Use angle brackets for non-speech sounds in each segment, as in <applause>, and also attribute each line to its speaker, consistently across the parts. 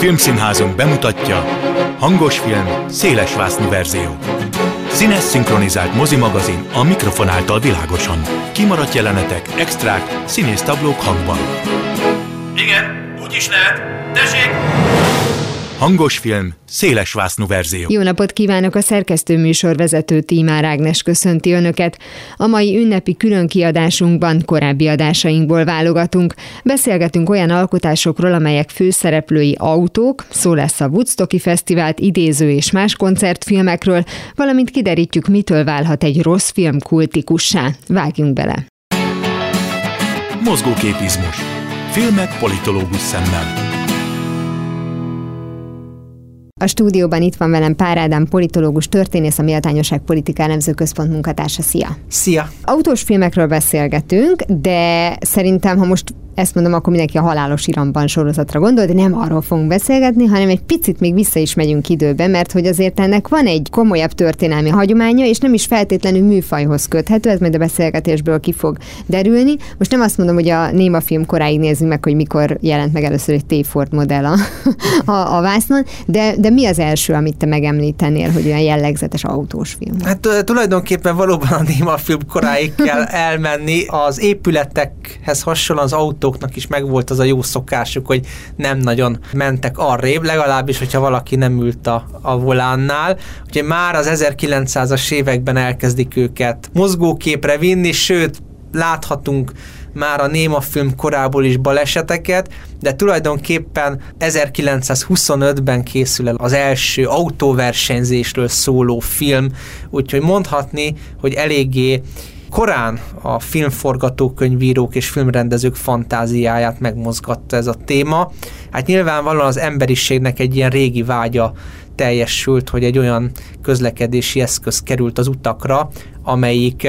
Speaker 1: Filmszínházunk bemutatja hangos film, széles vásznú verzió. Színes szinkronizált mozimagazin a mikrofon által világosan. Kimaradt jelenetek, extrák, színész táblók hangban.
Speaker 2: Igen, úgy is lehet. Tessék!
Speaker 1: Hangos film, széles vásznú verzió.
Speaker 3: Jó napot kívánok a szerkesztő műsorvezető Tímár Ágnes köszönti Önöket. A mai ünnepi különkiadásunkban korábbi adásainkból válogatunk. Beszélgetünk olyan alkotásokról, amelyek főszereplői autók, szó lesz a Woodstocki Fesztivált idéző és más koncertfilmekről, valamint kiderítjük, mitől válhat egy rossz film kultikussá. Vágjunk bele!
Speaker 1: Mozgóképizmus. Filmek politológus szemmel.
Speaker 3: A stúdióban itt van velem Pár Ádám, politológus, történész, a Méltányosság Politika Elemző Központ munkatársa. Szia!
Speaker 4: Szia!
Speaker 3: Autós filmekről beszélgetünk, de szerintem, ha most ezt mondom, akkor mindenki a halálos iramban sorozatra gondol, de nem arról fogunk beszélgetni, hanem egy picit még vissza is megyünk időbe, mert hogy azért ennek van egy komolyabb történelmi hagyománya, és nem is feltétlenül műfajhoz köthető, ez majd a beszélgetésből ki fog derülni. Most nem azt mondom, hogy a néma film koráig nézzük meg, hogy mikor jelent meg először egy T-Ford modell a, <laughs> a, a vásznon, de, de mi az első, amit te megemlítenél, hogy olyan jellegzetes autós film?
Speaker 4: Hát tulajdonképpen valóban a néma film koráig kell <laughs> elmenni. Az épületekhez hasonlóan az autó autóknak is megvolt az a jó szokásuk, hogy nem nagyon mentek arrébb, legalábbis, hogyha valaki nem ült a, a volánnál. Ugye már az 1900-as években elkezdik őket mozgóképre vinni, sőt, láthatunk már a Néma film korából is baleseteket, de tulajdonképpen 1925-ben készül el az első autóversenyzésről szóló film, úgyhogy mondhatni, hogy eléggé korán a filmforgatókönyvírók és filmrendezők fantáziáját megmozgatta ez a téma. Hát nyilvánvalóan az emberiségnek egy ilyen régi vágya teljesült, hogy egy olyan közlekedési eszköz került az utakra, amelyik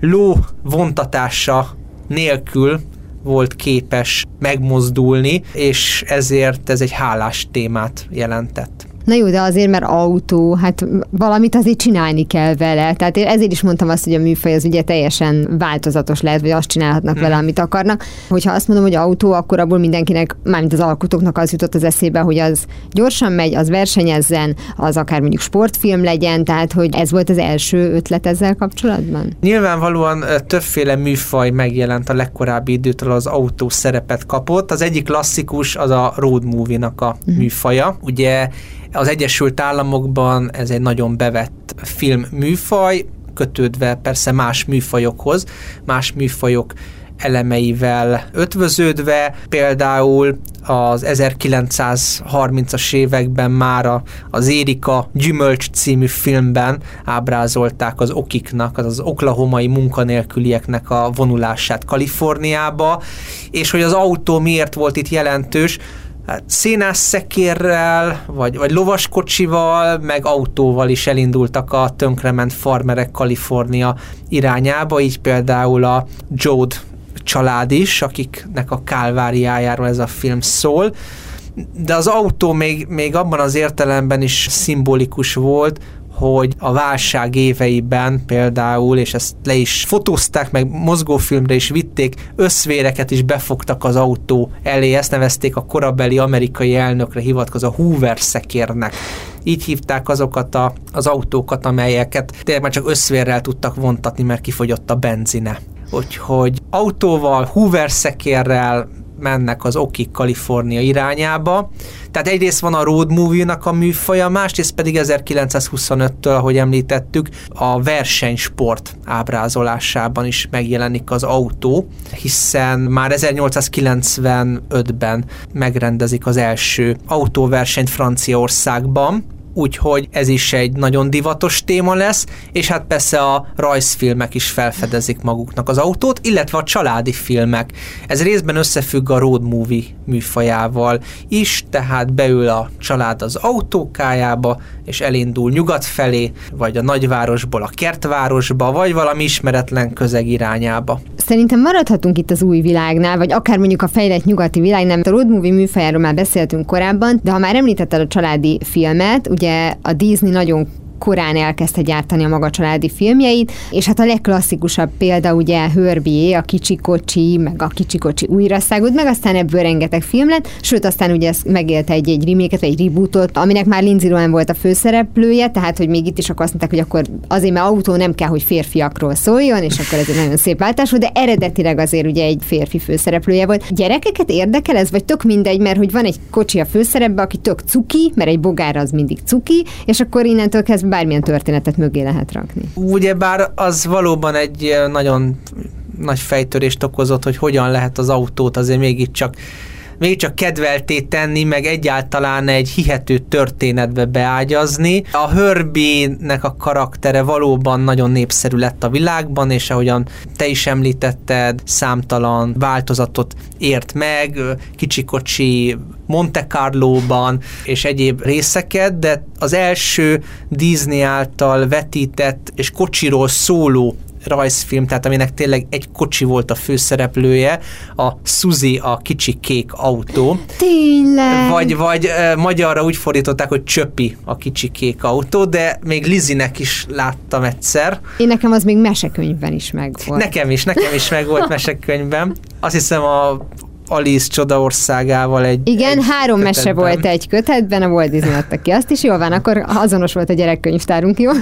Speaker 4: ló vontatása nélkül volt képes megmozdulni, és ezért ez egy hálás témát jelentett.
Speaker 3: Na jó, de azért, mert autó, hát valamit azért csinálni kell vele. Tehát én ezért is mondtam azt, hogy a műfaj az ugye teljesen változatos lehet, vagy azt csinálhatnak hmm. vele, amit akarnak. Hogyha azt mondom, hogy autó, akkor abból mindenkinek, mármint az alkotóknak az jutott az eszébe, hogy az gyorsan megy, az versenyezzen, az akár mondjuk sportfilm legyen, tehát hogy ez volt az első ötlet ezzel kapcsolatban?
Speaker 4: Nyilvánvalóan többféle műfaj megjelent a legkorábbi időtől az autó szerepet kapott. Az egyik klasszikus az a road movie-nak a hmm. műfaja. Ugye az Egyesült Államokban ez egy nagyon bevett film műfaj, kötődve persze más műfajokhoz, más műfajok elemeivel ötvöződve, például az 1930-as években már az Érika Gyümölcs című filmben ábrázolták az okiknak, az az oklahomai munkanélkülieknek a vonulását Kaliforniába, és hogy az autó miért volt itt jelentős, hát szénás szekérrel, vagy, vagy lovaskocsival, meg autóval is elindultak a tönkrement farmerek Kalifornia irányába, így például a Jode család is, akiknek a kálváriájáról ez a film szól, de az autó még, még abban az értelemben is szimbolikus volt, hogy a válság éveiben például, és ezt le is fotózták, meg mozgófilmre is vitték, összvéreket is befogtak az autó elé, ezt nevezték a korabeli amerikai elnökre hivatkozó Hoover szekérnek. Így hívták azokat a, az autókat, amelyeket tényleg már csak összvérrel tudtak vontatni, mert kifogyott a benzine. Úgyhogy autóval, Hoover szekérrel, mennek az Oki Kalifornia irányába. Tehát egyrészt van a road movie-nak a műfaja, másrészt pedig 1925-től, ahogy említettük, a versenysport ábrázolásában is megjelenik az autó, hiszen már 1895-ben megrendezik az első autóversenyt Franciaországban, úgyhogy ez is egy nagyon divatos téma lesz, és hát persze a rajzfilmek is felfedezik maguknak az autót, illetve a családi filmek. Ez részben összefügg a road movie műfajával is, tehát beül a család az autókájába, és elindul nyugat felé, vagy a nagyvárosból a kertvárosba, vagy valami ismeretlen közeg irányába.
Speaker 3: Szerintem maradhatunk itt az új világnál, vagy akár mondjuk a fejlett nyugati világnál. A road movie műfajáról már beszéltünk korábban, de ha már említetted a családi filmet, ugye a Disney nagyon korán elkezdte gyártani a maga családi filmjeit, és hát a legklasszikusabb példa ugye Herbie, a kicsi kocsi, meg a kicsi kocsi újraszágút, meg aztán ebből rengeteg film lett, sőt aztán ugye ezt megélte egy, egy reméket, vagy egy rebootot, aminek már Lindsay Lohan volt a főszereplője, tehát hogy még itt is akkor azt mondták, hogy akkor azért, mert autó nem kell, hogy férfiakról szóljon, és akkor ez egy nagyon szép váltás de eredetileg azért ugye egy férfi főszereplője volt. Gyerekeket érdekel ez, vagy tök mindegy, mert hogy van egy kocsi a főszerepbe, aki tök cuki, mert egy bogár az mindig cuki, és akkor innentől kezdve bármilyen történetet mögé lehet rakni.
Speaker 4: Ugyebár az valóban egy nagyon nagy fejtörést okozott, hogy hogyan lehet az autót azért mégiscsak még csak kedvelté tenni, meg egyáltalán egy hihető történetbe beágyazni. A Herbie-nek a karaktere valóban nagyon népszerű lett a világban, és ahogyan te is említetted, számtalan változatot ért meg, kicsikocsi Monte Carlo-ban és egyéb részeket, de az első Disney által vetített és kocsiról szóló rajzfilm, tehát aminek tényleg egy kocsi volt a főszereplője, a Suzy a kicsi kék autó.
Speaker 3: Tényleg?
Speaker 4: Vagy, vagy magyarra úgy fordították, hogy Csöpi a kicsi kék autó, de még Lizinek is láttam egyszer.
Speaker 3: Én nekem az még mesekönyvben is meg volt.
Speaker 4: Nekem is, nekem is meg volt <laughs> mesekönyvben. Azt hiszem a Alice csodaországával egy
Speaker 3: Igen,
Speaker 4: egy
Speaker 3: három
Speaker 4: kötetben.
Speaker 3: mese volt egy kötetben, a Walt Disney adta ki azt is, jól van, akkor azonos volt a gyerekkönyvtárunk, jó? <laughs>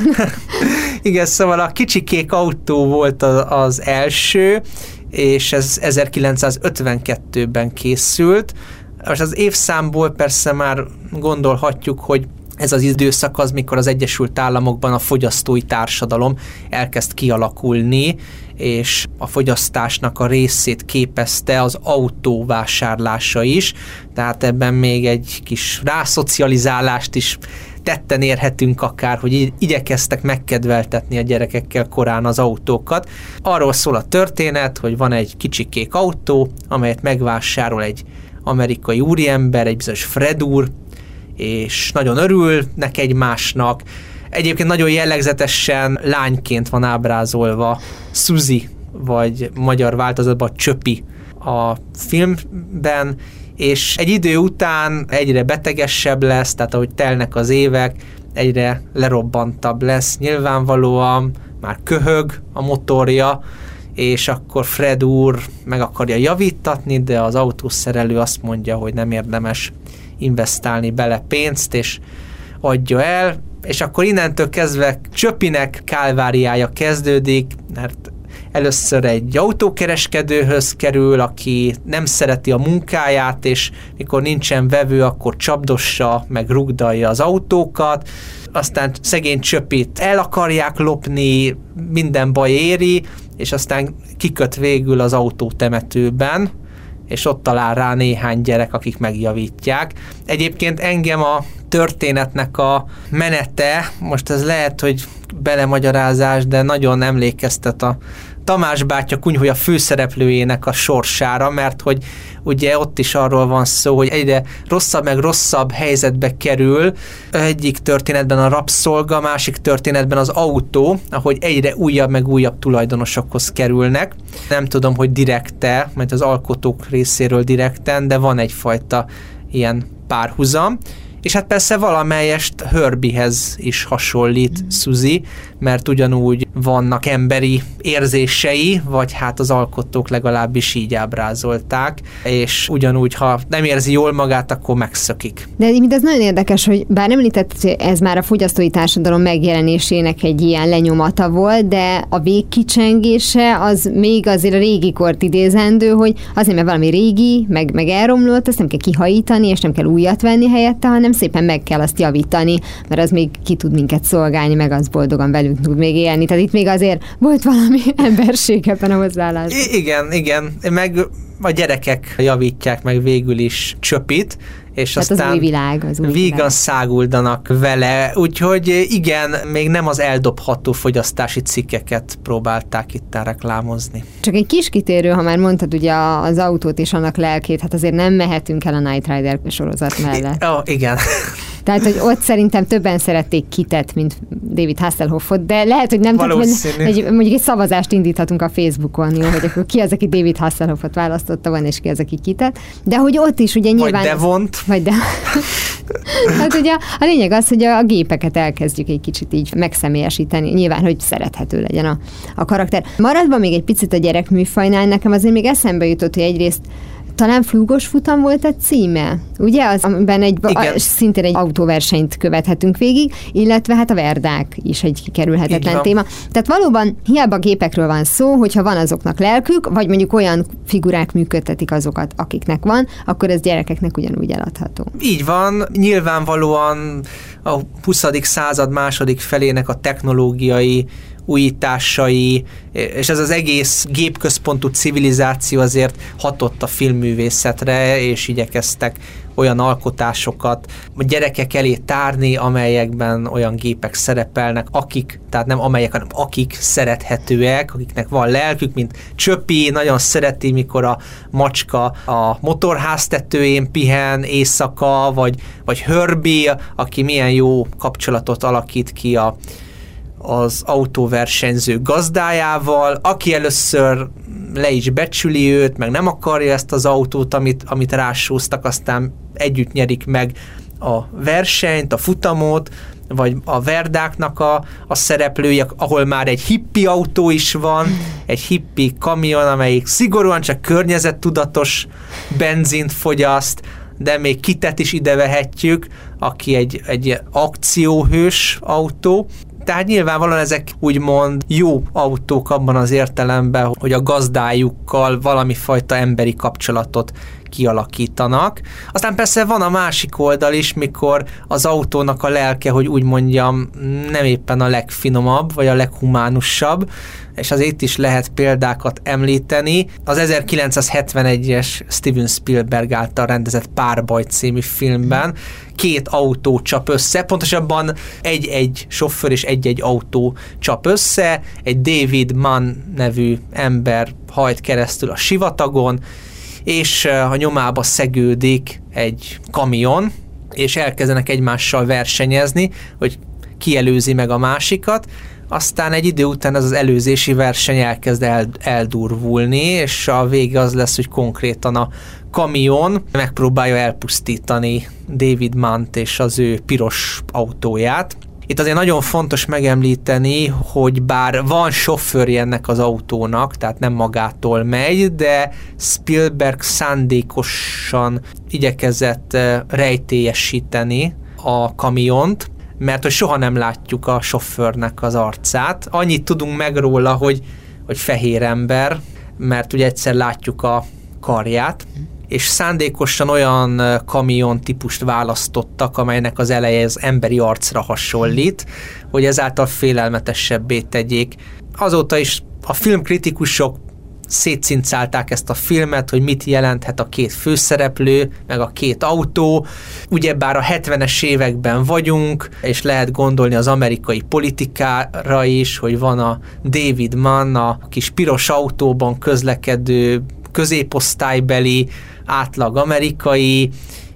Speaker 4: Igen, szóval a kicsi kék autó volt az, az első, és ez 1952-ben készült. Most az évszámból persze már gondolhatjuk, hogy ez az időszak az, mikor az Egyesült Államokban a fogyasztói társadalom elkezd kialakulni, és a fogyasztásnak a részét képezte az autó vásárlása is, tehát ebben még egy kis rászocializálást is tetten érhetünk akár, hogy igyekeztek megkedveltetni a gyerekekkel korán az autókat. Arról szól a történet, hogy van egy kicsi kék autó, amelyet megvásárol egy amerikai úriember, egy bizonyos Fred úr, és nagyon örülnek egymásnak. Egyébként nagyon jellegzetesen lányként van ábrázolva Suzy, vagy magyar változatban Csöpi a filmben, és egy idő után egyre betegesebb lesz, tehát ahogy telnek az évek, egyre lerobbantabb lesz. Nyilvánvalóan már köhög a motorja, és akkor Fred úr meg akarja javítatni, de az autószerelő azt mondja, hogy nem érdemes investálni bele pénzt, és adja el, és akkor innentől kezdve Csöpinek kálváriája kezdődik, mert először egy autókereskedőhöz kerül, aki nem szereti a munkáját, és mikor nincsen vevő, akkor csapdossa, meg rugdalja az autókat, aztán szegény csöpit el akarják lopni, minden baj éri, és aztán kiköt végül az autótemetőben, és ott talál rá néhány gyerek, akik megjavítják. Egyébként engem a történetnek a menete, most ez lehet, hogy belemagyarázás, de nagyon emlékeztet a Tamás bátya kunyhója főszereplőjének a sorsára, mert hogy ugye ott is arról van szó, hogy egyre rosszabb meg rosszabb helyzetbe kerül. Egyik történetben a rabszolga, másik történetben az autó, ahogy egyre újabb meg újabb tulajdonosokhoz kerülnek. Nem tudom, hogy direkte, mert az alkotók részéről direkten, de van egyfajta ilyen párhuzam. És hát persze valamelyest Herbiehez is hasonlít Suzy, mert ugyanúgy vannak emberi érzései, vagy hát az alkotók legalábbis így ábrázolták, és ugyanúgy, ha nem érzi jól magát, akkor megszökik.
Speaker 3: De mindez nagyon érdekes, hogy bár említett, hogy ez már a fogyasztói társadalom megjelenésének egy ilyen lenyomata volt, de a végkicsengése az még azért a régi kort idézendő, hogy azért, mert valami régi, meg, meg elromlott, azt nem kell kihajítani, és nem kell újat venni helyette, hanem szépen meg kell azt javítani, mert az még ki tud minket szolgálni, meg az boldogan velünk tud még élni. Tehát itt még azért volt valami <laughs> emberség ebben a hozzáállásban.
Speaker 4: I- igen, igen, meg a gyerekek javítják meg végül is csöpit, és
Speaker 3: Tehát
Speaker 4: aztán
Speaker 3: az új világ, az új
Speaker 4: vígan
Speaker 3: világ.
Speaker 4: száguldanak vele, úgyhogy igen, még nem az eldobható fogyasztási cikkeket próbálták itt reklámozni.
Speaker 3: Csak egy kis kitérő, ha már mondtad ugye az autót és annak lelkét, hát azért nem mehetünk el a Night Rider sorozat mellett.
Speaker 4: Ó, oh, igen.
Speaker 3: Tehát, hogy ott szerintem többen szerették Kitet, mint David Hasselhoffot, de lehet, hogy nem tudom, hogy mondjuk egy szavazást indíthatunk a Facebookon, jó, hogy akkor ki az, aki David Hasselhoffot választotta van, és ki az, aki Kitet. De hogy ott is ugye nyilván...
Speaker 4: Vagy Devont.
Speaker 3: Vagy de... <laughs> hát ugye a lényeg az, hogy a gépeket elkezdjük egy kicsit így megszemélyesíteni. Nyilván, hogy szerethető legyen a, a karakter. Maradva még egy picit a gyerekműfajnál, nekem azért még eszembe jutott, hogy egyrészt talán flúgos futam volt a címe, ugye? Az, amiben egy, a, szintén egy autóversenyt követhetünk végig, illetve hát a verdák is egy kikerülhetetlen téma. Tehát valóban hiába gépekről van szó, hogyha van azoknak lelkük, vagy mondjuk olyan figurák működtetik azokat, akiknek van, akkor ez gyerekeknek ugyanúgy eladható.
Speaker 4: Így van, nyilvánvalóan a 20. század második felének a technológiai újításai, és ez az egész gépközpontú civilizáció azért hatott a filmművészetre, és igyekeztek olyan alkotásokat a gyerekek elé tárni, amelyekben olyan gépek szerepelnek, akik, tehát nem amelyek, hanem akik szerethetőek, akiknek van lelkük, mint Csöpi, nagyon szereti, mikor a macska a motorház tetőjén pihen éjszaka, vagy, vagy Herbie, aki milyen jó kapcsolatot alakít ki a az autóversenyző gazdájával, aki először le is becsüli őt, meg nem akarja ezt az autót, amit, amit rásúztak, aztán együtt nyerik meg a versenyt, a futamot, vagy a Verdáknak a, a szereplője, ahol már egy hippi autó is van, egy hippi kamion, amelyik szigorúan csak környezettudatos benzint fogyaszt, de még kitet is ide vehetjük, aki egy, egy akcióhős autó, tehát nyilvánvalóan ezek úgymond jó autók abban az értelemben, hogy a gazdájukkal valami fajta emberi kapcsolatot kialakítanak. Aztán persze van a másik oldal is, mikor az autónak a lelke, hogy úgy mondjam, nem éppen a legfinomabb, vagy a leghumánusabb, és azért itt is lehet példákat említeni. Az 1971-es Steven Spielberg által rendezett Párbaj című filmben két autó csap össze, pontosabban egy-egy sofőr és egy-egy autó csap össze, egy David Mann nevű ember hajt keresztül a sivatagon, és a nyomába szegődik egy kamion, és elkezdenek egymással versenyezni, hogy kielőzi meg a másikat, aztán egy idő után ez az előzési verseny elkezd el, eldurvulni, és a vége az lesz, hogy konkrétan a kamion megpróbálja elpusztítani David Mant és az ő piros autóját, itt azért nagyon fontos megemlíteni, hogy bár van sofőrje ennek az autónak, tehát nem magától megy, de Spielberg szándékosan igyekezett eh, rejtélyesíteni a kamiont, mert hogy soha nem látjuk a sofőrnek az arcát. Annyit tudunk meg róla, hogy, hogy fehér ember, mert ugye egyszer látjuk a karját, és szándékosan olyan kamion típust választottak, amelynek az eleje az emberi arcra hasonlít, hogy ezáltal félelmetesebbé tegyék. Azóta is a filmkritikusok szétszincálták ezt a filmet, hogy mit jelenthet a két főszereplő, meg a két autó. Ugyebár a 70-es években vagyunk, és lehet gondolni az amerikai politikára is, hogy van a David Mann, a kis piros autóban közlekedő középosztálybeli átlag amerikai,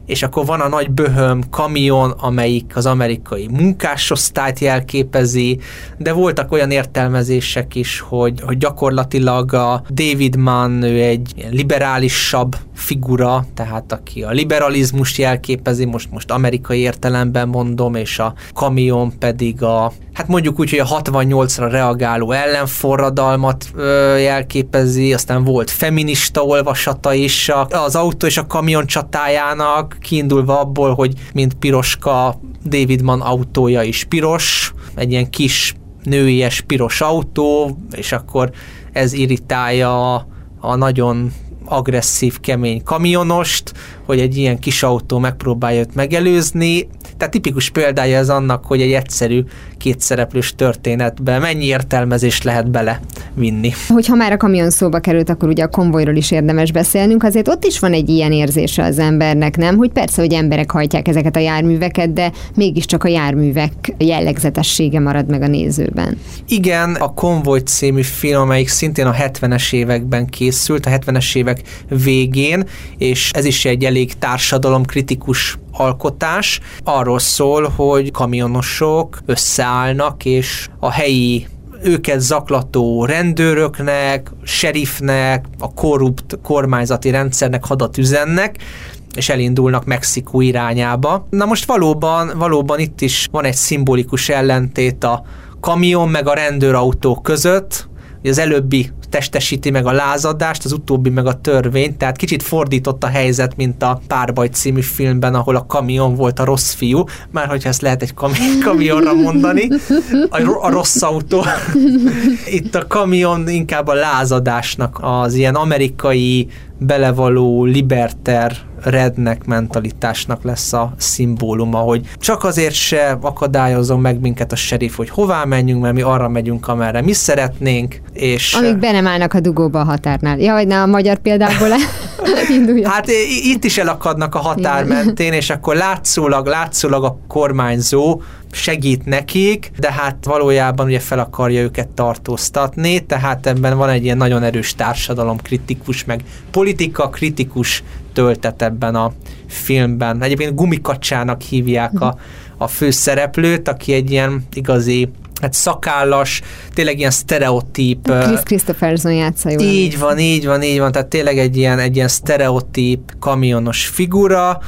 Speaker 4: és akkor van a nagy böhöm kamion, amelyik az amerikai munkásosztályt jelképezi, de voltak olyan értelmezések is, hogy, hogy gyakorlatilag a David Mann ő egy liberálisabb figura, tehát aki a liberalizmust jelképezi, most, most amerikai értelemben mondom, és a kamion pedig a, hát mondjuk úgy, hogy a 68-ra reagáló ellenforradalmat ö, jelképezi, aztán volt feminista olvasata is az autó és a kamion csatájának, kiindulva abból, hogy mint piroska David Mann autója is piros, egy ilyen kis nőies piros autó, és akkor ez irritálja a nagyon agresszív, kemény kamionost, hogy egy ilyen kis autó megpróbálja őt megelőzni. Tehát tipikus példája ez annak, hogy egy egyszerű kétszereplős történetben mennyi értelmezés lehet bele vinni.
Speaker 3: Hogyha már a kamion szóba került, akkor ugye a konvojról is érdemes beszélnünk, azért ott is van egy ilyen érzése az embernek, nem? Hogy persze, hogy emberek hajtják ezeket a járműveket, de mégiscsak a járművek jellegzetessége marad meg a nézőben.
Speaker 4: Igen, a Konvoj című film, amelyik szintén a 70-es években készült, a 70-es évek végén, és ez is egy elég társadalomkritikus alkotás. Arról szól, hogy kamionosok összeállnak, és a helyi őket zaklató rendőröknek, serifnek, a korrupt kormányzati rendszernek hadat üzennek, és elindulnak Mexikó irányába. Na most valóban, valóban itt is van egy szimbolikus ellentét a kamion meg a rendőrautó között, az előbbi testesíti meg a lázadást, az utóbbi meg a törvényt, tehát kicsit fordított a helyzet, mint a Párbaj című filmben, ahol a kamion volt a rossz fiú, már hogyha ezt lehet egy kami- <laughs> kamionra mondani, a, a rossz autó. <laughs> Itt a kamion inkább a lázadásnak az ilyen amerikai belevaló liberter rednek mentalitásnak lesz a szimbóluma, hogy csak azért se akadályozom meg minket a serif, hogy hová menjünk, mert mi arra megyünk, amerre mi szeretnénk, és...
Speaker 3: Amíg be nem állnak a dugóba a határnál. Ja, vagy ne a magyar példából <laughs>
Speaker 4: indulja. Hát itt is elakadnak a határ mentén, és akkor látszólag, látszólag a kormányzó segít nekik, de hát valójában ugye fel akarja őket tartóztatni, tehát ebben van egy ilyen nagyon erős társadalom kritikus, meg politika kritikus töltet ebben a filmben. Egyébként gumikacsának hívják a, a főszereplőt, aki egy ilyen igazi hát szakállas, tényleg ilyen sztereotíp.
Speaker 3: Chris Christopherson játsza jól.
Speaker 4: Így van, így van, így van, tehát tényleg egy ilyen, egy ilyen sztereotíp kamionos figura,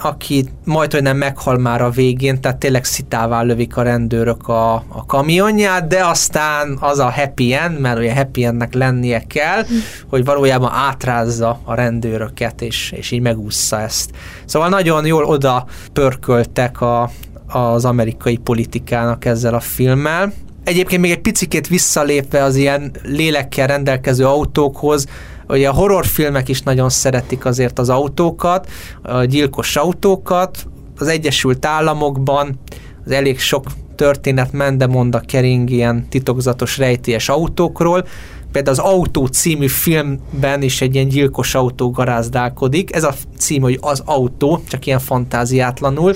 Speaker 4: aki majd, hogy nem meghal már a végén, tehát tényleg szitává lövik a rendőrök a, a kamionját, de aztán az a happy end, mert ugye happy endnek lennie kell, hogy valójában átrázza a rendőröket, és, és így megúszza ezt. Szóval nagyon jól oda pörköltek a, az amerikai politikának ezzel a filmmel. Egyébként még egy picikét visszalépve az ilyen lélekkel rendelkező autókhoz, Ugye a horrorfilmek is nagyon szeretik azért az autókat, a gyilkos autókat. Az Egyesült Államokban az elég sok történet mende kering ilyen titokzatos rejtélyes autókról. Például az Autó című filmben is egy ilyen gyilkos autó garázdálkodik. Ez a cím, hogy az autó, csak ilyen fantáziátlanul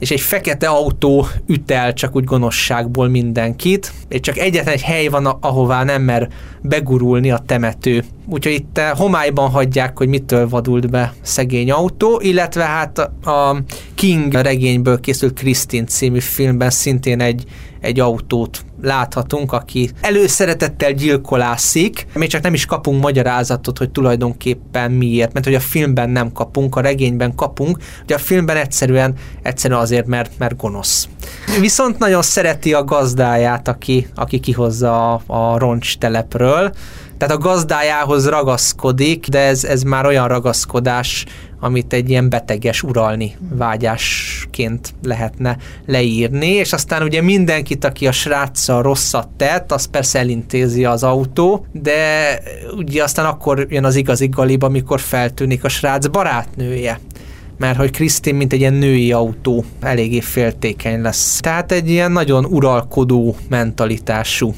Speaker 4: és egy fekete autó üt csak úgy gonoszságból mindenkit, és csak egyetlen egy hely van, ahová nem mer begurulni a temető. Úgyhogy itt eh, homályban hagyják, hogy mitől vadult be szegény autó, illetve hát a King regényből készült Christine című filmben szintén egy, egy autót láthatunk, aki előszeretettel gyilkolászik, még csak nem is kapunk magyarázatot, hogy tulajdonképpen miért, mert hogy a filmben nem kapunk, a regényben kapunk, hogy a filmben egyszerűen, egyszerűen azért, mert, mert gonosz. Viszont nagyon szereti a gazdáját, aki, aki kihozza a, a roncs telepről, tehát a gazdájához ragaszkodik, de ez, ez már olyan ragaszkodás, amit egy ilyen beteges uralni vágyásként lehetne leírni, és aztán ugye mindenkit, aki a sráccal rosszat tett, az persze elintézi az autó, de ugye aztán akkor jön az igazi galiba, amikor feltűnik a srác barátnője mert hogy Krisztin, mint egy ilyen női autó, eléggé féltékeny lesz. Tehát egy ilyen nagyon uralkodó mentalitású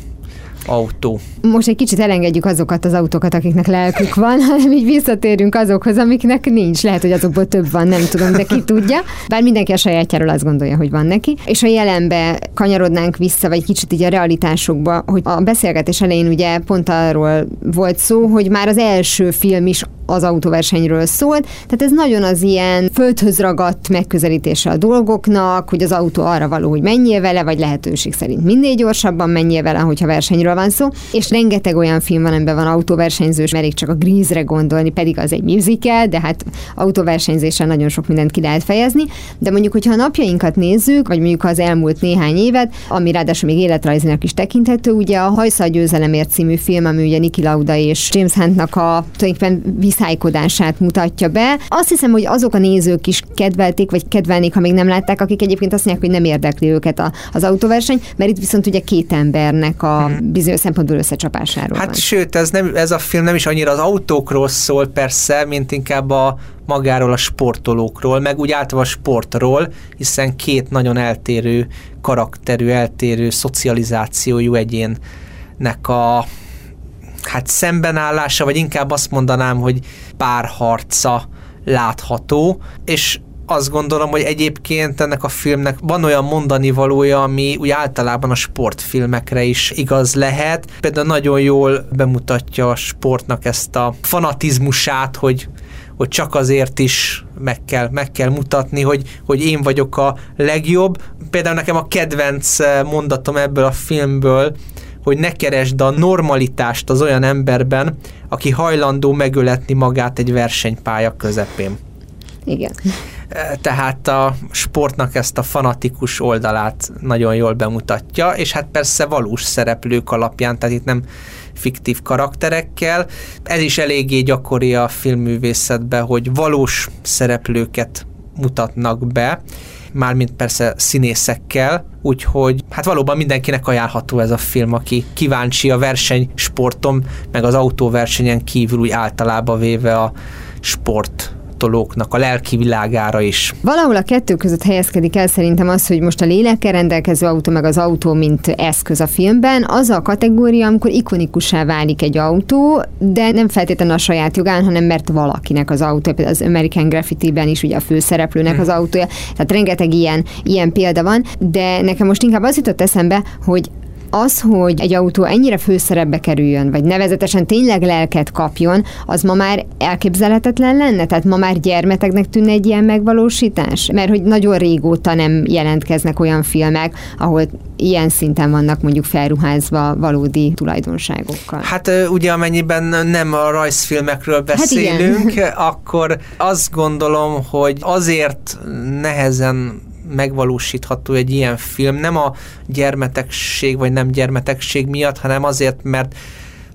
Speaker 4: autó.
Speaker 3: Most egy kicsit elengedjük azokat az autókat, akiknek lelkük van, <laughs> hanem így visszatérünk azokhoz, amiknek nincs. Lehet, hogy azokból több van, nem tudom, de ki tudja. Bár mindenki a sajátjáról azt gondolja, hogy van neki. És a jelenbe kanyarodnánk vissza, vagy kicsit így a realitásokba, hogy a beszélgetés elején ugye pont arról volt szó, hogy már az első film is az autóversenyről szólt, tehát ez nagyon az ilyen földhöz ragadt megközelítése a dolgoknak, hogy az autó arra való, hogy menjél vele, vagy lehetőség szerint minél gyorsabban menjél vele, hogyha versenyről van szó, és rengeteg olyan film van, amiben van autóversenyzős, elég csak a Grease-re gondolni, pedig az egy musical, de hát autóversenyzéssel nagyon sok mindent ki lehet fejezni, de mondjuk, hogyha a napjainkat nézzük, vagy mondjuk az elmúlt néhány évet, ami ráadásul még életrajzinak is tekinthető, ugye a Hajszal győzelemért című film, ami ugye Niki Lauda és James Huntnak a tulajdonképpen viszálykodását mutatja be. Azt hiszem, hogy azok a nézők is kedvelték, vagy kedvelnék, ha még nem látták, akik egyébként azt mondják, hogy nem érdekli őket a, az autóverseny, mert itt viszont ugye két embernek a hmm. Bizonyos szempontból összecsapásáról
Speaker 4: Hát
Speaker 3: van.
Speaker 4: sőt, ez, nem, ez a film nem is annyira az autókról szól persze, mint inkább a magáról a sportolókról, meg úgy általában a sportról, hiszen két nagyon eltérő karakterű, eltérő szocializációjú egyénnek a hát szembenállása, vagy inkább azt mondanám, hogy párharca látható, és azt gondolom, hogy egyébként ennek a filmnek van olyan mondani valója, ami úgy általában a sportfilmekre is igaz lehet. Például nagyon jól bemutatja a sportnak ezt a fanatizmusát, hogy hogy csak azért is meg kell, meg kell mutatni, hogy, hogy én vagyok a legjobb. Például nekem a kedvenc mondatom ebből a filmből, hogy ne keresd a normalitást az olyan emberben, aki hajlandó megöletni magát egy versenypálya közepén.
Speaker 3: Igen.
Speaker 4: Tehát a sportnak ezt a fanatikus oldalát nagyon jól bemutatja, és hát persze valós szereplők alapján, tehát itt nem fiktív karakterekkel. Ez is eléggé gyakori a filmművészetben, hogy valós szereplőket mutatnak be, mármint persze színészekkel, úgyhogy hát valóban mindenkinek ajánlható ez a film, aki kíváncsi a versenysporton, meg az autóversenyen kívül úgy általában véve a sport sportolóknak a lelki világára is.
Speaker 3: Valahol a kettő között helyezkedik el szerintem az, hogy most a lélekkel rendelkező autó, meg az autó, mint eszköz a filmben, az a kategória, amikor ikonikussá válik egy autó, de nem feltétlenül a saját jogán, hanem mert valakinek az autó, például az American Graffiti-ben is ugye a főszereplőnek az autója, tehát rengeteg ilyen, ilyen példa van, de nekem most inkább az jutott eszembe, hogy az, hogy egy autó ennyire főszerepbe kerüljön, vagy nevezetesen tényleg lelket kapjon, az ma már elképzelhetetlen lenne? Tehát ma már gyermeteknek tűnne egy ilyen megvalósítás? Mert hogy nagyon régóta nem jelentkeznek olyan filmek, ahol ilyen szinten vannak mondjuk felruházva valódi tulajdonságokkal.
Speaker 4: Hát ugye amennyiben nem a rajzfilmekről beszélünk, hát akkor azt gondolom, hogy azért nehezen megvalósítható egy ilyen film, nem a gyermetegség vagy nem gyermetegség miatt, hanem azért, mert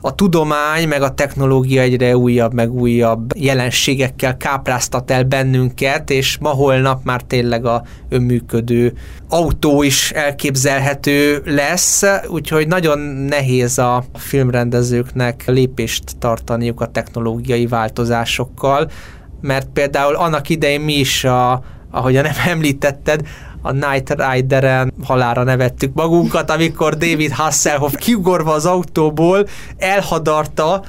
Speaker 4: a tudomány meg a technológia egyre újabb, meg újabb jelenségekkel kápráztat el bennünket, és ma holnap már tényleg a önműködő autó is elképzelhető lesz, úgyhogy nagyon nehéz a filmrendezőknek lépést tartaniuk a technológiai változásokkal, mert például annak idején mi is a ahogyan nem említetted, a Night Rider-en halára nevettük magunkat, amikor David Hasselhoff kiugorva az autóból elhadarta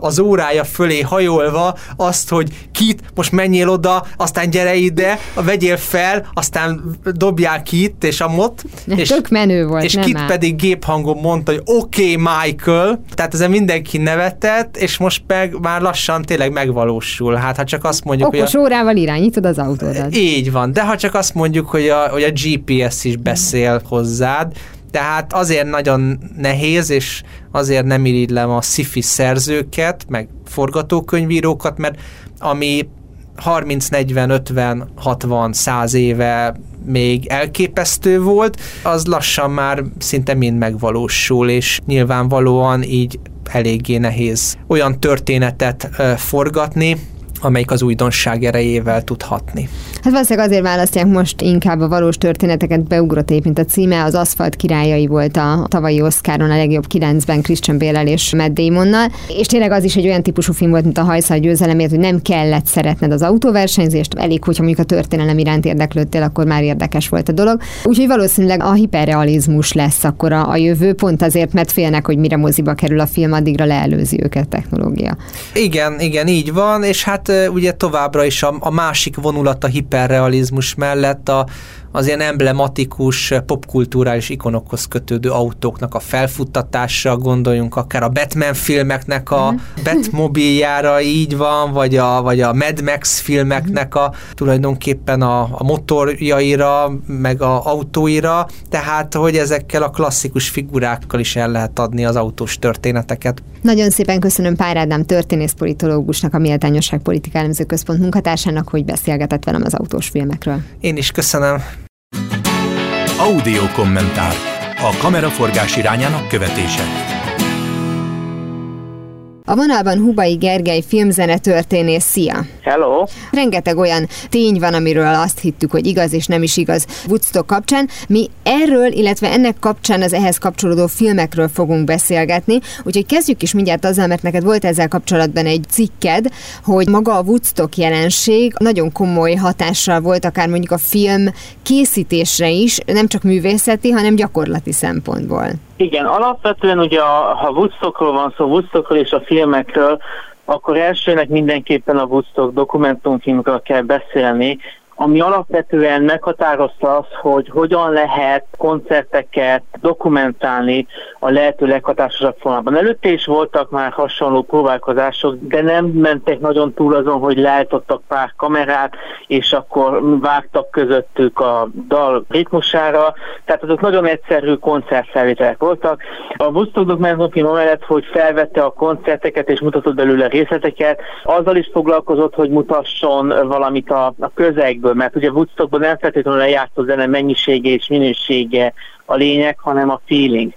Speaker 4: az órája fölé hajolva azt, hogy kit, most menjél oda, aztán gyere ide, vegyél fel, aztán dobjál ki itt és amott.
Speaker 3: És, Tök menő volt,
Speaker 4: És kit áll. pedig géphangon mondta, hogy oké, okay, Michael. Tehát ezen mindenki nevetett, és most meg már lassan tényleg megvalósul. Hát ha csak azt mondjuk,
Speaker 3: Okos hogy a... órával irányítod az autódat.
Speaker 4: Így van, de ha csak azt mondjuk, hogy a, hogy a GPS is beszél hozzád, tehát azért nagyon nehéz, és azért nem irigylem a sci szerzőket, meg forgatókönyvírókat, mert ami 30, 40, 50, 60, 100 éve még elképesztő volt, az lassan már szinte mind megvalósul, és nyilvánvalóan így eléggé nehéz olyan történetet forgatni, amelyik az újdonság erejével tudhatni.
Speaker 3: Hát valószínűleg azért választják most inkább a valós történeteket, beugrott mint a címe, az Aszfalt királyai volt a tavalyi Oscaron a legjobb kilencben Christian bale és Matt Damonnal, és tényleg az is egy olyan típusú film volt, mint a hajszal győzelemért, hogy nem kellett szeretned az autóversenyzést, elég, hogyha mondjuk a történelem iránt érdeklődtél, akkor már érdekes volt a dolog. Úgyhogy valószínűleg a hiperrealizmus lesz akkor a, a jövő, pont azért, mert félnek, hogy mire moziba kerül a film, addigra leelőzi őket technológia.
Speaker 4: Igen, igen, így van, és hát ugye továbbra is a, a másik vonulat a hiperrealizmus mellett a, az ilyen emblematikus popkulturális ikonokhoz kötődő autóknak a felfuttatása, gondoljunk akár a Batman filmeknek a mhm. Batmobiljára így van, vagy a, vagy a Mad Max filmeknek a tulajdonképpen a, a motorjaira, meg a autóira, tehát hogy ezekkel a klasszikus figurákkal is el lehet adni az autós történeteket.
Speaker 3: Nagyon szépen köszönöm Pár Ádám történészpolitológusnak, a Méltányosság Politika Elemző Központ munkatársának, hogy beszélgetett velem az autós filmekről.
Speaker 4: Én is köszönöm.
Speaker 1: Audio kommentár. A kameraforgás irányának követése.
Speaker 3: A vonalban Hubai Gergely filmzene történész. Szia!
Speaker 5: Hello!
Speaker 3: Rengeteg olyan tény van, amiről azt hittük, hogy igaz és nem is igaz Woodstock kapcsán. Mi erről, illetve ennek kapcsán az ehhez kapcsolódó filmekről fogunk beszélgetni, úgyhogy kezdjük is mindjárt azzal, mert neked volt ezzel kapcsolatban egy cikked, hogy maga a Woodstock jelenség nagyon komoly hatással volt akár mondjuk a film készítésre is, nem csak művészeti, hanem gyakorlati szempontból.
Speaker 5: Igen, alapvetően ugye a, ha Woodstockról van szó, Woodstockról és a filmekről, akkor elsőnek mindenképpen a Woodstock dokumentumfilmről kell beszélni, ami alapvetően meghatározta azt, hogy hogyan lehet koncerteket dokumentálni a lehető leghatásosabb formában. Előtte is voltak már hasonló próbálkozások, de nem mentek nagyon túl azon, hogy leállítottak pár kamerát, és akkor vágtak közöttük a dal ritmusára, tehát azok nagyon egyszerű koncertfelvételek voltak. A Woodstock dokumentumfilm amellett, hogy felvette a koncerteket és mutatott belőle részleteket, azzal is foglalkozott, hogy mutasson valamit a, a közegből, ebből, mert ugye Woodstockban nem feltétlenül lejárt a zene mennyisége és minősége a lényeg, hanem a feeling.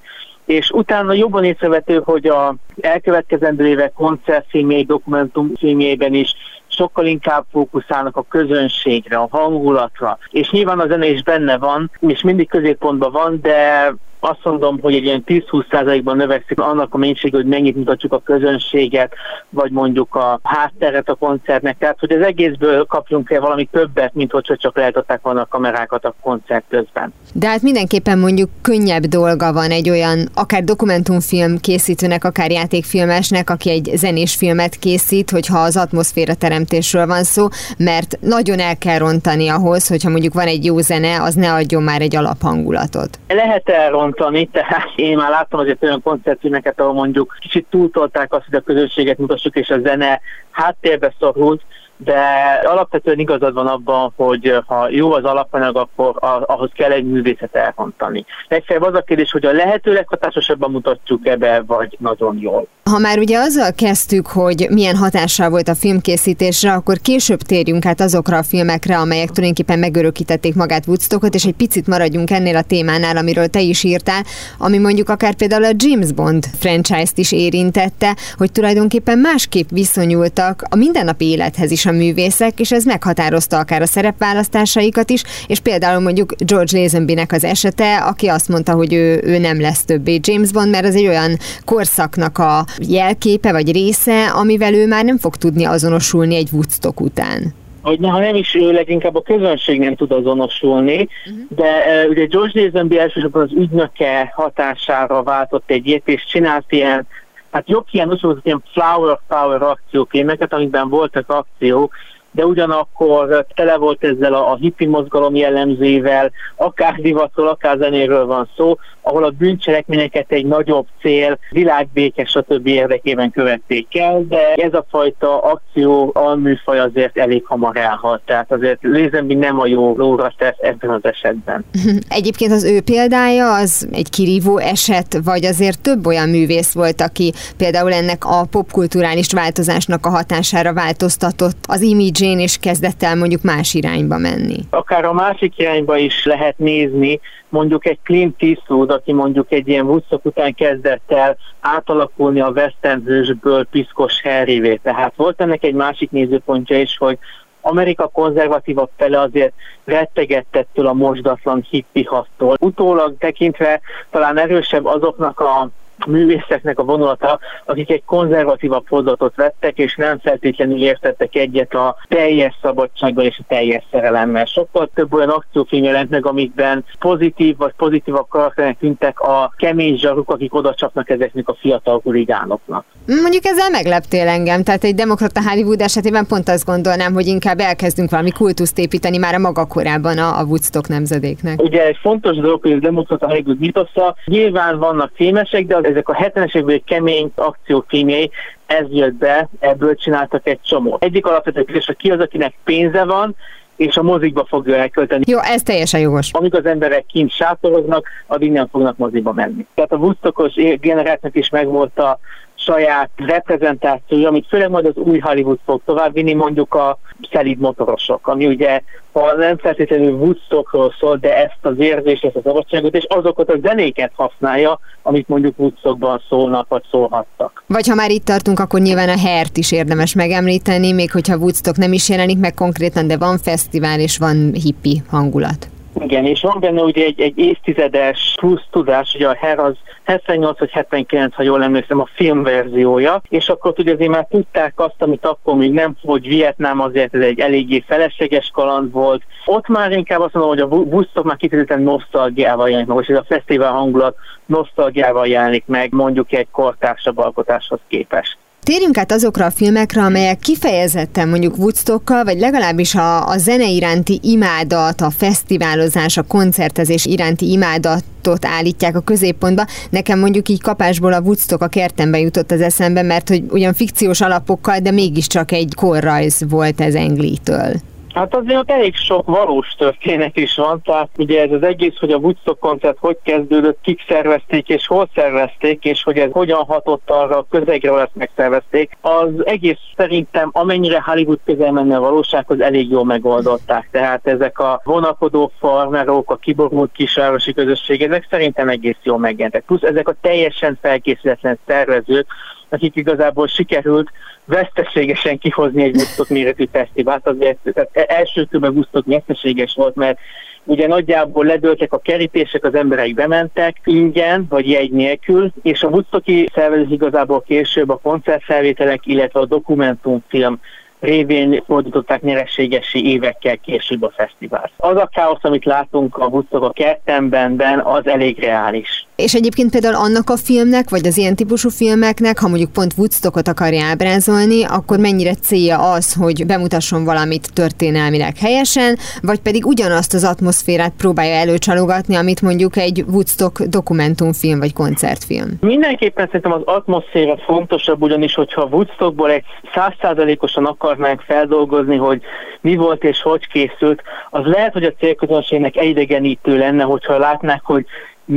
Speaker 5: És utána jobban észrevető, hogy a elkövetkezendő évek koncertfilmjei, dokumentumfilmjében is sokkal inkább fókuszálnak a közönségre, a hangulatra. És nyilván a zene is benne van, és mindig középpontban van, de azt mondom, hogy egy ilyen 10-20%-ban növekszik annak a mennyisége, hogy mennyit mutatjuk a közönséget, vagy mondjuk a hátteret a koncertnek. Tehát, hogy az egészből kapjunk el valami többet, mint hogyha csak lehetották volna a kamerákat a koncert közben.
Speaker 3: De hát mindenképpen mondjuk könnyebb dolga van egy olyan, akár dokumentumfilm készítőnek, akár játékfilmesnek, aki egy zenés filmet készít, hogyha az atmoszféra teremtésről van szó, mert nagyon el kell rontani ahhoz, hogyha mondjuk van egy jó zene, az ne adjon már egy alaphangulatot.
Speaker 5: Lehet elrontani rontani, <laughs> tehát én már láttam azért olyan koncertfilmeket, ahol mondjuk kicsit túltolták azt, hogy a közönséget mutassuk, és a zene háttérbe szorult, de alapvetően igazad van abban, hogy ha jó az alapanyag, akkor ahhoz kell egy művészet elhontani. Legfeljebb az a kérdés, hogy a lehető leghatásosabban mutatjuk ebbe, vagy nagyon jól.
Speaker 3: Ha már ugye azzal kezdtük, hogy milyen hatással volt a filmkészítésre, akkor később térjünk át azokra a filmekre, amelyek tulajdonképpen megörökítették magát Woodstockot, és egy picit maradjunk ennél a témánál, amiről te is írtál, ami mondjuk akár például a James Bond franchise-t is érintette, hogy tulajdonképpen másképp viszonyultak a mindennapi élethez is a művészek, és ez meghatározta akár a szerepválasztásaikat is, és például mondjuk George Lazenbynek az esete, aki azt mondta, hogy ő, ő nem lesz többé James Bond, mert az egy olyan korszaknak a jelképe vagy része, amivel ő már nem fog tudni azonosulni egy Woodstock után
Speaker 5: hogy ha nem is ő, leginkább a közönség nem tud azonosulni, uh-huh. de uh, ugye George Lazenby elsősorban az ügynöke hatására váltott egy ilyet, és csinált ilyen, hát jobb ilyen, ilyen flower power akciókémeket, amikben voltak akciók, de ugyanakkor tele volt ezzel a, a hippi mozgalom jellemzével, akár divatról, akár zenéről van szó, ahol a bűncselekményeket egy nagyobb cél, világbéke, stb. érdekében követték el, de ez a fajta akció alműfaj azért elég hamar elhalt, tehát azért Lézenbi nem a jó lóra tesz ebben az esetben. <laughs>
Speaker 3: Egyébként az ő példája az egy kirívó eset, vagy azért több olyan művész volt, aki például ennek a popkulturális változásnak a hatására változtatott az imidzsén, és kezdett el mondjuk más irányba menni?
Speaker 5: Akár a másik irányba is lehet nézni, mondjuk egy Clint Eastwood, aki mondjuk egy ilyen Woodstock után kezdett el átalakulni a western hősből piszkos Harryvé. Tehát volt ennek egy másik nézőpontja is, hogy Amerika konzervatívabb fele azért rettegettettől a mosdatlan hippi hasztól. Utólag tekintve talán erősebb azoknak a művészeknek a vonulata, akik egy konzervatívabb fordulatot vettek, és nem feltétlenül értettek egyet a teljes szabadsággal és a teljes szerelemmel. Sokkal több olyan akciófilm jelent meg, amikben pozitív vagy pozitívabb karakterek tűntek a kemény zsaruk, akik oda csapnak ezeknek a fiatal hurigánoknak.
Speaker 3: Mondjuk ezzel megleptél engem, tehát egy demokrata Hollywood esetében pont azt gondolnám, hogy inkább elkezdünk valami kultuszt építeni már a maga korában a, a Woodstock nemzedéknek.
Speaker 5: Ugye egy fontos dolog, hogy a demokrata Hollywood mitosza, nyilván vannak filmesek, de ezek a 70-es évekbeli kemény akciófilmjei, ez jött be, ebből csináltak egy csomó. Egyik alapvető kérdés, hogy ki az, akinek pénze van, és a mozikba fogja elkölteni.
Speaker 3: Jó, ez teljesen jogos.
Speaker 5: Amíg az emberek kint sátoroznak, addig nem fognak moziba menni. Tehát a Woodstockos generáltnak is megvolt a saját reprezentációja, amit főleg majd az új Hollywood fog továbbvinni, mondjuk a szelíd motorosok, ami ugye ha nem feltétlenül Woodstockról szól, de ezt az érzést, ezt a szabadságot, és azokat a zenéket használja, amit mondjuk Woodstockban szólnak, vagy szólhattak.
Speaker 3: Vagy ha már itt tartunk, akkor nyilván a hert is érdemes megemlíteni, még hogyha Woodstock nem is jelenik meg konkrétan, de van fesztivál és van hippi hangulat.
Speaker 5: Igen, és van benne ugye egy, egy évtizedes plusz tudás, ugye a Her az 78 vagy 79, ha jól emlékszem, a filmverziója, és akkor ugye azért már tudták azt, amit akkor még nem, hogy Vietnám azért ez egy eléggé felesleges kaland volt. Ott már inkább azt mondom, hogy a buszok már kifejezetten nosztalgiával jelenik meg, és ez a fesztivál hangulat nosztalgiával jelenik meg mondjuk egy kortársabb alkotáshoz képest.
Speaker 3: Térjünk át azokra a filmekre, amelyek kifejezetten mondjuk Woodstockkal, vagy legalábbis a, a zene iránti imádat, a fesztiválozás, a koncertezés iránti imádatot állítják a középpontba. Nekem mondjuk így kapásból a Woodstock a kertembe jutott az eszembe, mert hogy ugyan fikciós alapokkal, de mégiscsak egy korrajz volt ez Englitől.
Speaker 5: Hát azért elég sok valós történet is van, tehát ugye ez az egész, hogy a Woodstock koncert hogy kezdődött, kik szervezték és hol szervezték, és hogy ez hogyan hatott arra a közegre, ahol ezt megszervezték, az egész szerintem amennyire Hollywood közel menne a valósághoz, elég jól megoldották. Tehát ezek a vonakodó farmerok, a kiborult kisvárosi közösség, ezek szerintem egész jól megjelentek. Plusz ezek a teljesen felkészületlen szervezők, akik igazából sikerült veszteségesen kihozni egy Woodstock méretű fesztivált, azért tehát e- első körben Woodstock veszteséges volt, mert ugye nagyjából ledöltek a kerítések, az emberek bementek ingyen, vagy jegy nélkül, és a Woodstocki szervezés igazából később a koncertfelvételek, illetve a dokumentumfilm révén fordították nyereségesi évekkel később a fesztivált. Az a káosz, amit látunk a Woodstock a kertemben, az elég reális.
Speaker 3: És egyébként például annak a filmnek, vagy az ilyen típusú filmeknek, ha mondjuk pont Woodstockot akarja ábrázolni, akkor mennyire célja az, hogy bemutasson valamit történelmileg helyesen, vagy pedig ugyanazt az atmoszférát próbálja előcsalogatni, amit mondjuk egy Woodstock dokumentumfilm vagy koncertfilm?
Speaker 5: Mindenképpen szerintem az atmoszféra fontosabb, ugyanis hogyha Woodstockból egy százszázalékosan akarnánk feldolgozni, hogy mi volt és hogy készült, az lehet, hogy a célközönségnek eidegenítő lenne, hogyha látnák, hogy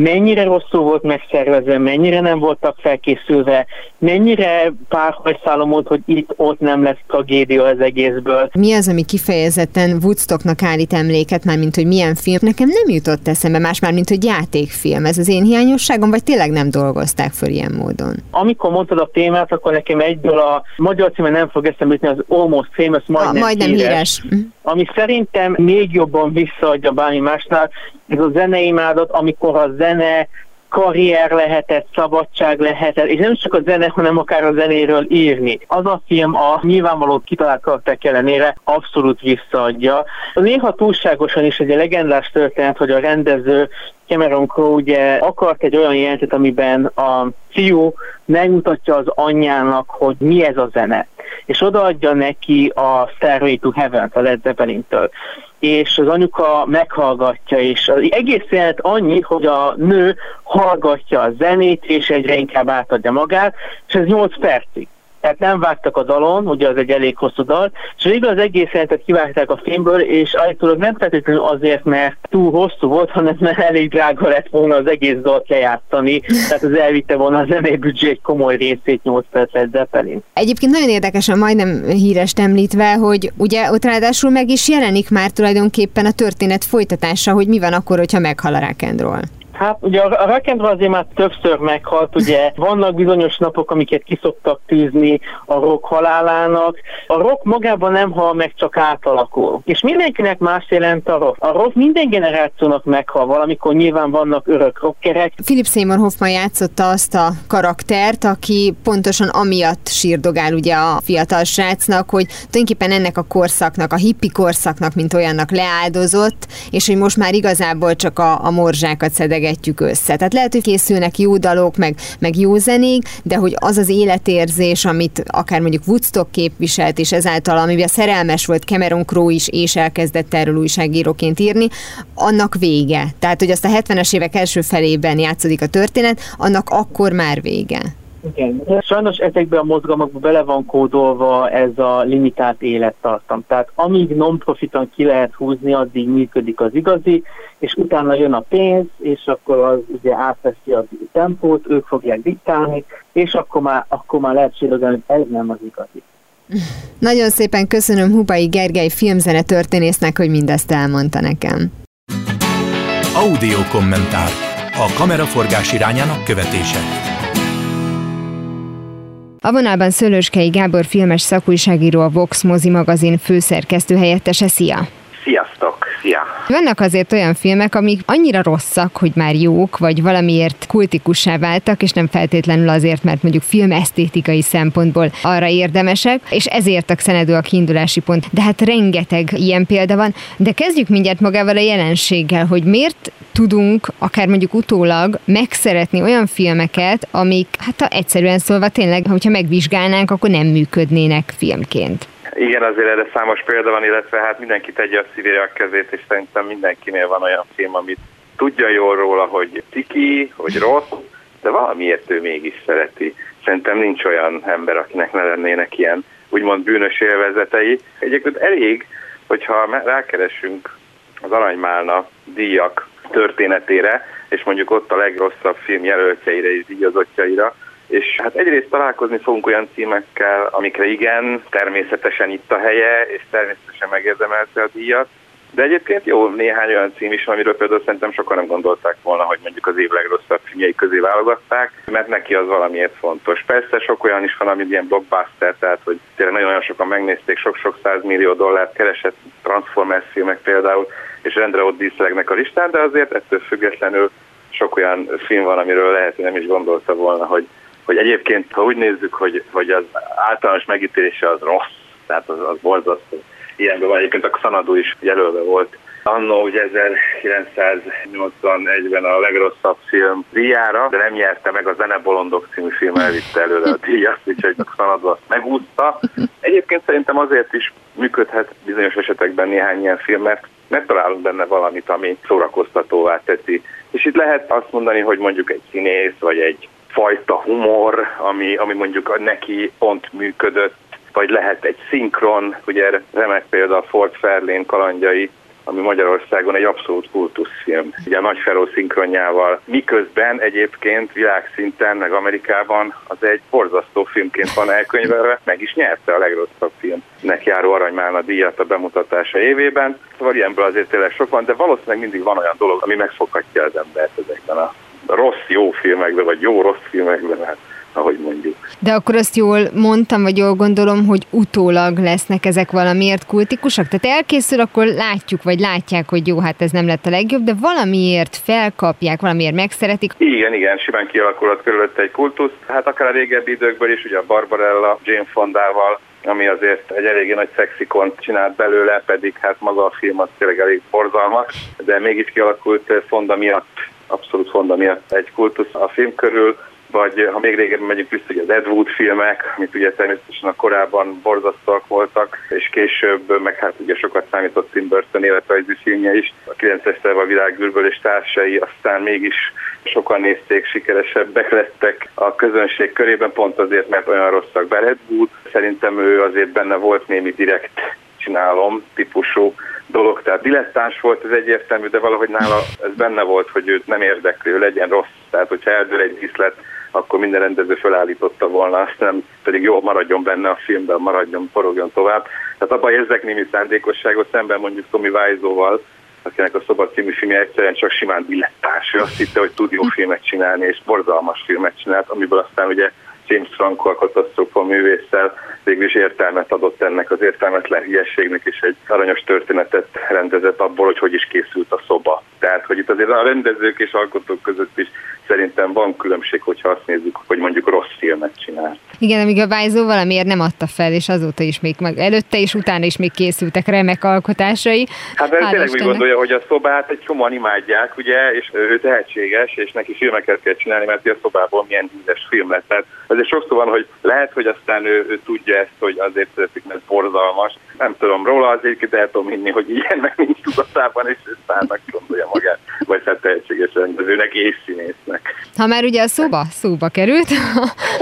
Speaker 5: mennyire rosszul volt megszervezve, mennyire nem voltak felkészülve, mennyire párhajszálom volt, hogy itt-ott nem lesz tragédia az egészből.
Speaker 3: Mi az, ami kifejezetten Woodstocknak állít emléket, már mint hogy milyen film? Nekem nem jutott eszembe más már, mint hogy játékfilm. Ez az én hiányosságom, vagy tényleg nem dolgozták föl ilyen módon?
Speaker 5: Amikor mondtad a témát, akkor nekem egyből a magyar címe nem fog eszembe jutni, az Almost Famous, majdnem,
Speaker 3: a, majdnem híres. híres. Mhm.
Speaker 5: Ami szerintem még jobban visszaadja bármi másnál, ez a zeneimádat, amikor a zene karrier lehetett, szabadság lehetett, és nem csak a zene, hanem akár a zenéről írni. Az a film a nyilvánvaló kitalált karakterek ellenére abszolút visszaadja. Néha túlságosan is egy legendás történet, hogy a rendező Cameron Crowe ugye akart egy olyan jelentet, amiben a fiú megmutatja az anyjának, hogy mi ez a zene és odaadja neki a Stairway to heaven a Led Zeppelin-től és az anyuka meghallgatja, és az egész jelent annyi, hogy a nő hallgatja a zenét, és egyre inkább átadja magát, és ez 8 percig tehát nem vágtak a dalon, ugye az egy elég hosszú dal, és végül az egész jelentet kivágták a filmből, és állítólag nem feltétlenül azért, mert túl hosszú volt, hanem mert elég drága lett volna az egész dalt lejátszani, tehát az elvitte volna a zenébüdzsé egy komoly részét 8 percet Zeppelin.
Speaker 3: Egyébként nagyon érdekesen, majdnem híres említve, hogy ugye ott ráadásul meg is jelenik már tulajdonképpen a történet folytatása, hogy mi van akkor, hogyha meghal a rock
Speaker 5: Hát ugye a rock'n'roll azért már többször meghalt, ugye vannak bizonyos napok, amiket kiszoktak tűzni a rock halálának. A rock magában nem hal meg, csak átalakul. És mindenkinek más jelent a rock. A rock minden generációnak meghal, valamikor nyilván vannak örök rockerek.
Speaker 3: Philip Seymour Hoffman játszotta azt a karaktert, aki pontosan amiatt sírdogál ugye a fiatal srácnak, hogy tulajdonképpen ennek a korszaknak, a hippi korszaknak, mint olyannak leáldozott, és hogy most már igazából csak a, a morzsákat szedeg összegetjük össze. Tehát lehet, hogy készülnek jó dalok, meg, meg jó zenék, de hogy az az életérzés, amit akár mondjuk Woodstock képviselt, és ezáltal, amiben szerelmes volt Cameron Crowe is, és elkezdett erről újságíróként írni, annak vége. Tehát, hogy azt a 70-es évek első felében játszódik a történet, annak akkor már vége.
Speaker 5: Igen. Sajnos ezekben a mozgalmakban bele van kódolva ez a limitált élettartam. Tehát amíg non-profiton ki lehet húzni, addig működik az igazi, és utána jön a pénz, és akkor az ugye átveszi a tempót, ők fogják diktálni, és akkor már, akkor már lehet sírogani, hogy ez nem az igazi.
Speaker 3: Nagyon szépen köszönöm Hubai Gergely filmzene történésznek, hogy mindezt elmondta nekem.
Speaker 1: Audio kommentár. A kameraforgás irányának követése.
Speaker 3: A vonalban Szőlőskei Gábor filmes szakújságíró, a Vox mozi magazin főszerkesztő helyettese. Szia!
Speaker 6: Szia!
Speaker 3: Vannak azért olyan filmek, amik annyira rosszak, hogy már jók, vagy valamiért kultikussá váltak, és nem feltétlenül azért, mert mondjuk filmesztétikai szempontból arra érdemesek, és ezért a Xenedő a kiindulási pont. De hát rengeteg ilyen példa van. De kezdjük mindjárt magával a jelenséggel, hogy miért tudunk, akár mondjuk utólag megszeretni olyan filmeket, amik, hát ha egyszerűen szólva tényleg, hogyha megvizsgálnánk, akkor nem működnének filmként.
Speaker 6: Igen, azért erre számos példa van, illetve hát mindenki tegye a szívére a kezét, és szerintem mindenkinél van olyan film, amit tudja jól róla, hogy tiki, hogy rossz, de valamiért ő mégis szereti. Szerintem nincs olyan ember, akinek ne lennének ilyen úgymond bűnös élvezetei. Egyébként elég, hogyha rákeresünk az Aranymálna díjak történetére, és mondjuk ott a legrosszabb film jelöltjeire és díjazottjaira, és hát egyrészt találkozni fogunk olyan címekkel, amikre igen, természetesen itt a helye, és természetesen megérdemelte a díjat, de egyébként jó néhány olyan cím is, amiről például szerintem sokan nem gondolták volna, hogy mondjuk az év legrosszabb filmjei közé válogatták, mert neki az valamiért fontos. Persze sok olyan is van, ami ilyen blockbuster, tehát hogy tényleg nagyon-nagyon sokan megnézték, sok-sok millió dollárt keresett Transformers filmek például, és rendre ott díszlegnek a listán, de azért ettől függetlenül sok olyan film van, amiről lehet, hogy nem is gondolta volna, hogy hogy egyébként, ha úgy nézzük, hogy, hogy az általános megítélése az rossz, tehát az, az borzasztó. Ilyenben van egyébként a Xanadu is jelölve volt. Annó ugye 1981-ben a legrosszabb film díjára, de nem nyerte meg a Zenebolondok című film elvitte előre a díjat, <laughs> úgyhogy a Xanadu azt megúszta. Egyébként szerintem azért is működhet bizonyos esetekben néhány ilyen film, mert megtalálunk benne valamit, ami szórakoztatóvá teszi. És itt lehet azt mondani, hogy mondjuk egy színész, vagy egy fajta humor, ami, ami mondjuk neki pont működött, vagy lehet egy szinkron, ugye remek példa a Ford Fairlane kalandjai, ami Magyarországon egy abszolút kultuszfilm. Ugye a Nagy Feró szinkronjával, miközben egyébként világszinten, meg Amerikában az egy borzasztó filmként van elkönyvelve, meg is nyerte a legrosszabb filmnek járó Aranymálna díjat a bemutatása évében. Szóval ilyenből azért tényleg sok van, de valószínűleg mindig van olyan dolog, ami megfoghatja az embert ezekben a rossz-jó filmekben, vagy jó-rossz filmekben, hát ahogy mondjuk.
Speaker 3: De akkor azt jól mondtam, vagy jól gondolom, hogy utólag lesznek ezek valamiért kultikusak? Tehát elkészül, akkor látjuk, vagy látják, hogy jó, hát ez nem lett a legjobb, de valamiért felkapják, valamiért megszeretik.
Speaker 6: Igen, igen, simán kialakulhat körülötte egy kultusz. Hát akár a régebbi időkből is, ugye a Barbarella, Jane Fondával, ami azért egy eléggé nagy szexikont csinált belőle, pedig hát maga a film az tényleg elég borzalmas, de mégis kialakult Fonda miatt abszolút Fonda miatt egy kultusz a film körül, vagy ha még régebben megyünk vissza, hogy az Ed Wood filmek, amit ugye természetesen a korábban borzasztóak voltak, és később, meg hát ugye sokat számított Tim Burton életrajzi filmje is, a 9-es a világűrből és társai, aztán mégis sokan nézték, sikeresebbek lettek a közönség körében, pont azért, mert olyan rosszak. Bár Ed Wood, szerintem ő azért benne volt némi direkt csinálom típusú dolog, tehát dilettáns volt, ez egyértelmű, de valahogy nála ez benne volt, hogy őt nem érdekli, ő legyen rossz, tehát hogyha eldől egy díszlet, akkor minden rendező felállította volna, azt nem pedig jó, maradjon benne a filmben, maradjon, forogjon tovább. Tehát abban érzek némi szándékosságot szemben mondjuk Tommy Wiseau-val, akinek a Szoba című filmje egyszerűen csak simán dilettáns. Ő azt hitte, hogy tud jó filmet csinálni, és borzalmas filmet csinált, amiből aztán ugye James Franco a katasztrófa művésszel végül is értelmet adott ennek az értelmetlen hülyességnek, és egy aranyos történetet rendezett abból, hogy hogy is készült a szoba. Tehát, hogy itt azért a rendezők és alkotók között is szerintem van különbség, hogyha azt nézzük, hogy mondjuk rossz filmet csinál.
Speaker 3: Igen, amíg a Vájzó valamiért nem adta fel, és azóta is még meg előtte és utána is még készültek remek alkotásai.
Speaker 6: Hát mert tényleg úgy gondolja, hogy a szobát egy csomóan imádják, ugye, és ő tehetséges, és neki filmeket kell csinálni, mert a szobából milyen híres film lett. Tehát azért sokszor van, hogy lehet, hogy aztán ő, ő tudja ezt, hogy azért szeretik, mert borzalmas. Nem tudom róla, azért el tudom hinni, hogy ilyennek nincs tudatában, és ő szárnak gondolja magát, vagy hát tehetséges rendezőnek és színésznek.
Speaker 3: Ha már ugye a szóba, szóba került,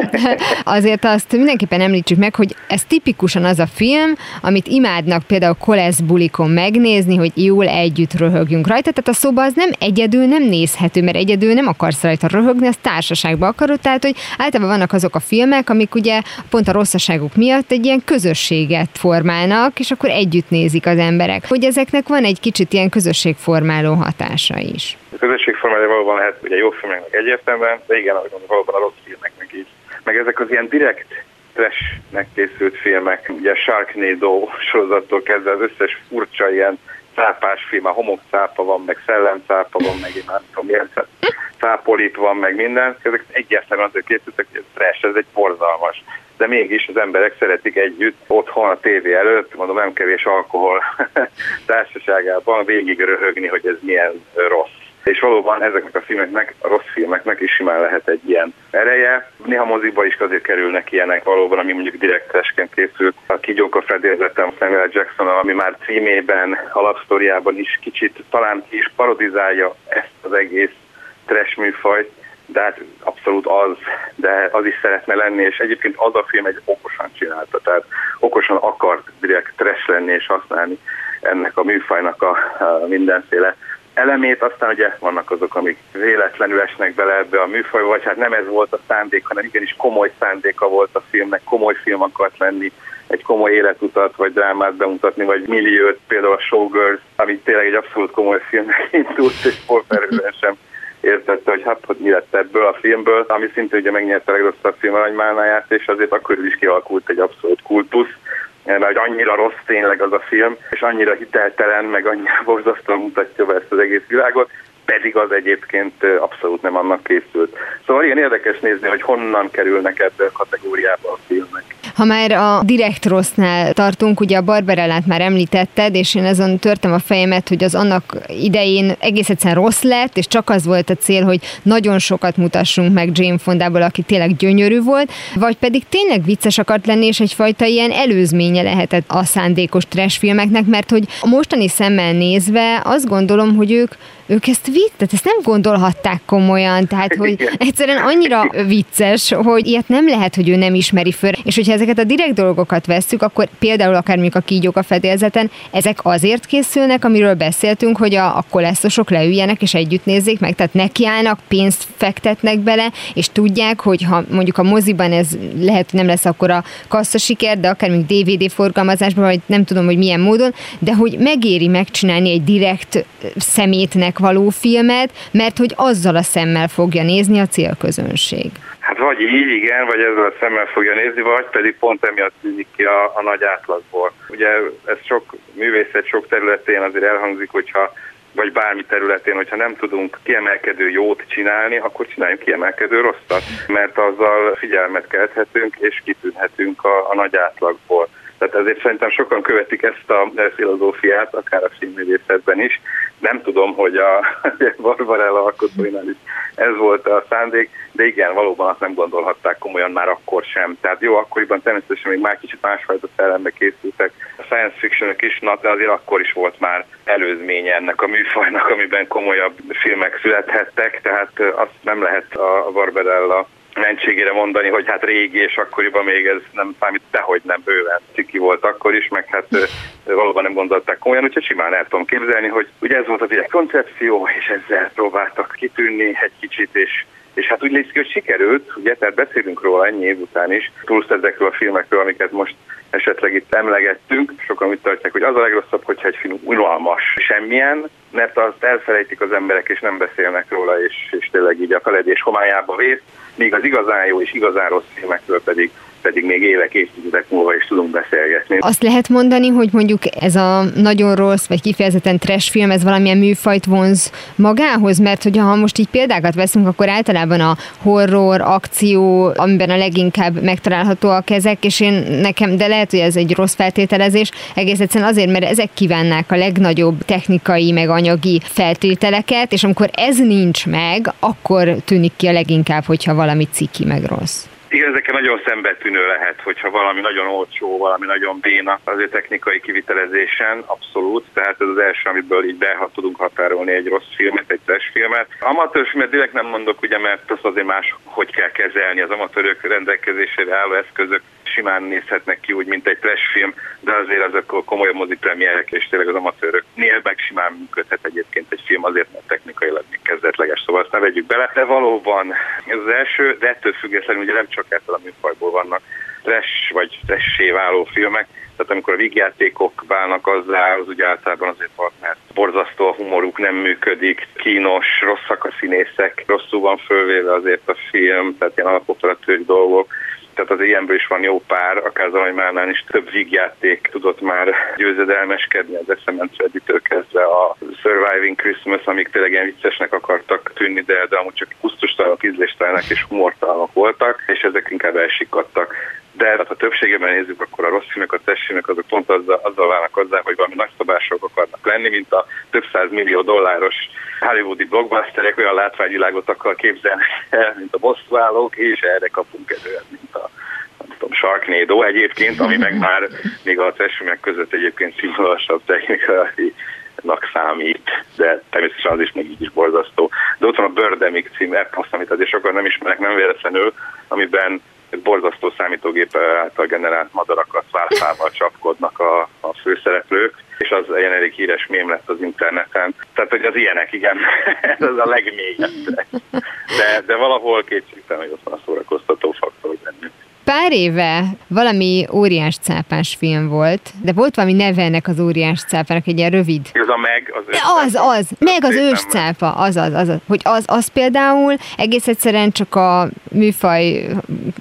Speaker 3: <laughs> azért azt mindenképpen említsük meg, hogy ez tipikusan az a film, amit imádnak például kolesz bulikon megnézni, hogy jól együtt röhögjünk rajta, tehát a szóba az nem egyedül nem nézhető, mert egyedül nem akarsz rajta röhögni, az társaságba akarod, tehát hogy általában vannak azok a filmek, amik ugye pont a rosszaságuk miatt egy ilyen közösséget formálnak, és akkor együtt nézik az emberek. Hogy ezeknek van egy kicsit ilyen közösségformáló hatása is.
Speaker 6: A közösségformáló valóban lehet ugye jó filmeknek egyértelműen, de igen, ahogy mondom, valóban a rossz filmeknek is. Meg ezek az ilyen direkt trashnek készült filmek, ugye Sharknado sorozattól kezdve az összes furcsa ilyen cápás film, a homokcápa van, meg szellemcápa van, meg én nem tudom, milyen cápolit van, meg minden. Ezek egyértelműen azért készültek, hogy ez trash, ez egy borzalmas. De mégis az emberek szeretik együtt otthon a tévé előtt, mondom nem kevés alkohol <laughs> társaságában végig röhögni, hogy ez milyen rossz és valóban ezeknek a filmeknek, a rossz filmeknek is simán lehet egy ilyen ereje. Néha moziba is azért kerülnek ilyenek valóban, ami mondjuk direktesként készült. A Kigyóka fedélzetem Samuel Jackson, ami már címében, alapsztoriában is kicsit talán ki is parodizálja ezt az egész trash műfajt, de hát abszolút az, de az is szeretne lenni, és egyébként az a film egy okosan csinálta, tehát okosan akart direkt trash lenni és használni ennek a műfajnak a, a mindenféle elemét, aztán ugye vannak azok, amik véletlenül esnek bele ebbe a műfajba, vagy hát nem ez volt a szándék, hanem igenis komoly szándéka volt a filmnek, komoly film akart lenni, egy komoly életutat, vagy drámát bemutatni, vagy milliót, például a Showgirls, ami tényleg egy abszolút komoly filmnek <laughs> indult, és Paul sem értette, hogy hát, hogy mi lett ebből a filmből, ami szintén ugye megnyerte a legrosszabb film aranymánáját, és azért akkor is kialakult egy abszolút kultusz, mert hogy annyira rossz tényleg az a film, és annyira hiteltelen, meg annyira <laughs> borzasztóan mutatja be ezt az egész világot, pedig az egyébként abszolút nem annak készült. Szóval ilyen érdekes nézni, hogy honnan kerülnek ebbe a kategóriába a filmek.
Speaker 3: Ha már a direkt rossznál tartunk, ugye a Barbarellát már említetted, és én azon törtem a fejemet, hogy az annak idején egész egyszerűen rossz lett, és csak az volt a cél, hogy nagyon sokat mutassunk meg Jane Fondából, aki tényleg gyönyörű volt, vagy pedig tényleg vicces akart lenni, és egyfajta ilyen előzménye lehetett a szándékos trash filmeknek, mert hogy a mostani szemmel nézve azt gondolom, hogy ők ők ezt vitt, tehát ezt nem gondolhatták komolyan, tehát hogy egyszerűen annyira vicces, hogy ilyet nem lehet, hogy ő nem ismeri föl. És hogyha ezeket a direkt dolgokat vesszük, akkor például akár mondjuk a kígyók a fedélzeten, ezek azért készülnek, amiről beszéltünk, hogy a, a kolesztosok leüljenek és együtt nézzék meg, tehát nekiállnak, pénzt fektetnek bele, és tudják, hogy ha mondjuk a moziban ez lehet, hogy nem lesz akkor a kassza siker, de akár még DVD forgalmazásban, vagy nem tudom, hogy milyen módon, de hogy megéri megcsinálni egy direkt szemétnek való filmet, mert hogy azzal a szemmel fogja nézni a célközönség.
Speaker 6: Hát vagy így, igen, vagy ezzel a szemmel fogja nézni, vagy pedig pont emiatt tűnik ki a, a nagy átlagból. Ugye ez sok művészet, sok területén azért elhangzik, hogyha vagy bármi területén, hogyha nem tudunk kiemelkedő jót csinálni, akkor csináljunk kiemelkedő rosszat, mert azzal figyelmet kelthetünk és kitűnhetünk a, a nagy átlagból. Tehát ezért szerintem sokan követik ezt a filozófiát, akár a filmművészetben is. Nem tudom, hogy a <laughs> Barbarella alkotóinál is ez volt a szándék, de igen, valóban azt nem gondolhatták komolyan már akkor sem. Tehát jó, akkoriban természetesen még már kicsit másfajta szellembe készültek a science fiction is, na, de azért akkor is volt már előzménye ennek a műfajnak, amiben komolyabb filmek születhettek, tehát azt nem lehet a Barbarella mentségére mondani, hogy hát régi és akkoriban még ez nem számít, de hogy nem bőven ciki volt akkor is, meg hát valóban nem gondolták komolyan, úgyhogy simán el tudom képzelni, hogy ugye ez volt az egy koncepció, és ezzel próbáltak kitűnni egy kicsit, és és hát úgy néz ki, hogy sikerült, ugye, tehát beszélünk róla ennyi év után is, túlsz ezekről a filmekről, amiket most esetleg itt emlegettünk. Sokan úgy tartják, hogy az a legrosszabb, hogyha egy film unalmas semmilyen, mert azt elfelejtik az emberek, és nem beszélnek róla, és, és tényleg így a feledés homályába vész, míg az igazán jó és igazán rossz filmekről pedig pedig még évek, évtizedek múlva is tudunk beszélgetni.
Speaker 3: Azt lehet mondani, hogy mondjuk ez a nagyon rossz, vagy kifejezetten trash film, ez valamilyen műfajt vonz magához, mert hogyha ha most így példákat veszünk, akkor általában a horror, akció, amiben a leginkább megtalálhatóak ezek, és én nekem, de lehet, hogy ez egy rossz feltételezés, egész egyszerűen azért, mert ezek kívánnák a legnagyobb technikai, meg anyagi feltételeket, és amikor ez nincs meg, akkor tűnik ki a leginkább, hogyha valami ciki meg rossz.
Speaker 6: Igen, ezeken nagyon szembetűnő lehet, hogyha valami nagyon olcsó, valami nagyon béna, azért technikai kivitelezésen abszolút, tehát ez az első, amiből így be tudunk határolni egy rossz filmet, egy trash filmet. Amatőr filmet direkt nem mondok, ugye, mert azt azért más, hogy kell kezelni az amatőrök rendelkezésére álló eszközök simán nézhetnek ki úgy, mint egy trash film, de azért azok komolyabb mozipremierek, és tényleg az amatőröknél meg simán működhet egyébként egy film, azért mert technikailag még kezdetleges, szóval azt ne vegyük bele. De valóban ez az első, de ettől függetlenül ugye nem csak ettől a műfajból vannak trash vagy trashé váló filmek, tehát amikor a vígjátékok válnak azzá, az ugye általában azért van, mert borzasztó a humoruk, nem működik, kínos, rosszak a színészek, rosszul van fölvéve azért a film, tehát ilyen alapoperatőri dolgok tehát az ilyenből is van jó pár, akár Zajmánál is több vígjáték tudott már győzedelmeskedni az eszement Redditől kezdve a Surviving Christmas, amik tényleg ilyen viccesnek akartak tűnni, de, de amúgy csak pusztustalanok, ízléstelenek és humortalanok voltak, és ezek inkább elsikadtak de hát ha többségében nézzük, akkor a rossz filmek, a tessének azok pont azzal, azzal válnak hozzá, hogy valami nagyszabások akarnak lenni, mint a több száz millió dolláros hollywoodi blockbusterek olyan látványvilágot akar képzelni el, mint a bosszúállók, és erre kapunk előtt, mint a nem tudom, Sharknado egyébként, ami meg már még a testfilmek között egyébként színvonalasabb technikai számít, de természetesen az is még így is borzasztó. De ott van a Birdemic cím epos, amit azért sokan nem ismerek, nem véletlenül, amiben borzasztó számítógép által generált madarakat váltával csapkodnak a, a főszereplők, és az ilyen elég híres mém lett az interneten. Tehát, hogy az ilyenek, igen, <laughs> ez a legmélyebb. De, de valahol kétségtelen, hogy ott van a szórakoztató faktor bennük.
Speaker 3: Pár éve valami óriás cápás film volt, de volt valami neve ennek az óriás cápának, egy ilyen rövid.
Speaker 6: Ez a meg, az
Speaker 3: Az, az, meg az ős cápa, az, az, az, az. Hogy az, az például egész egyszerűen csak a műfaj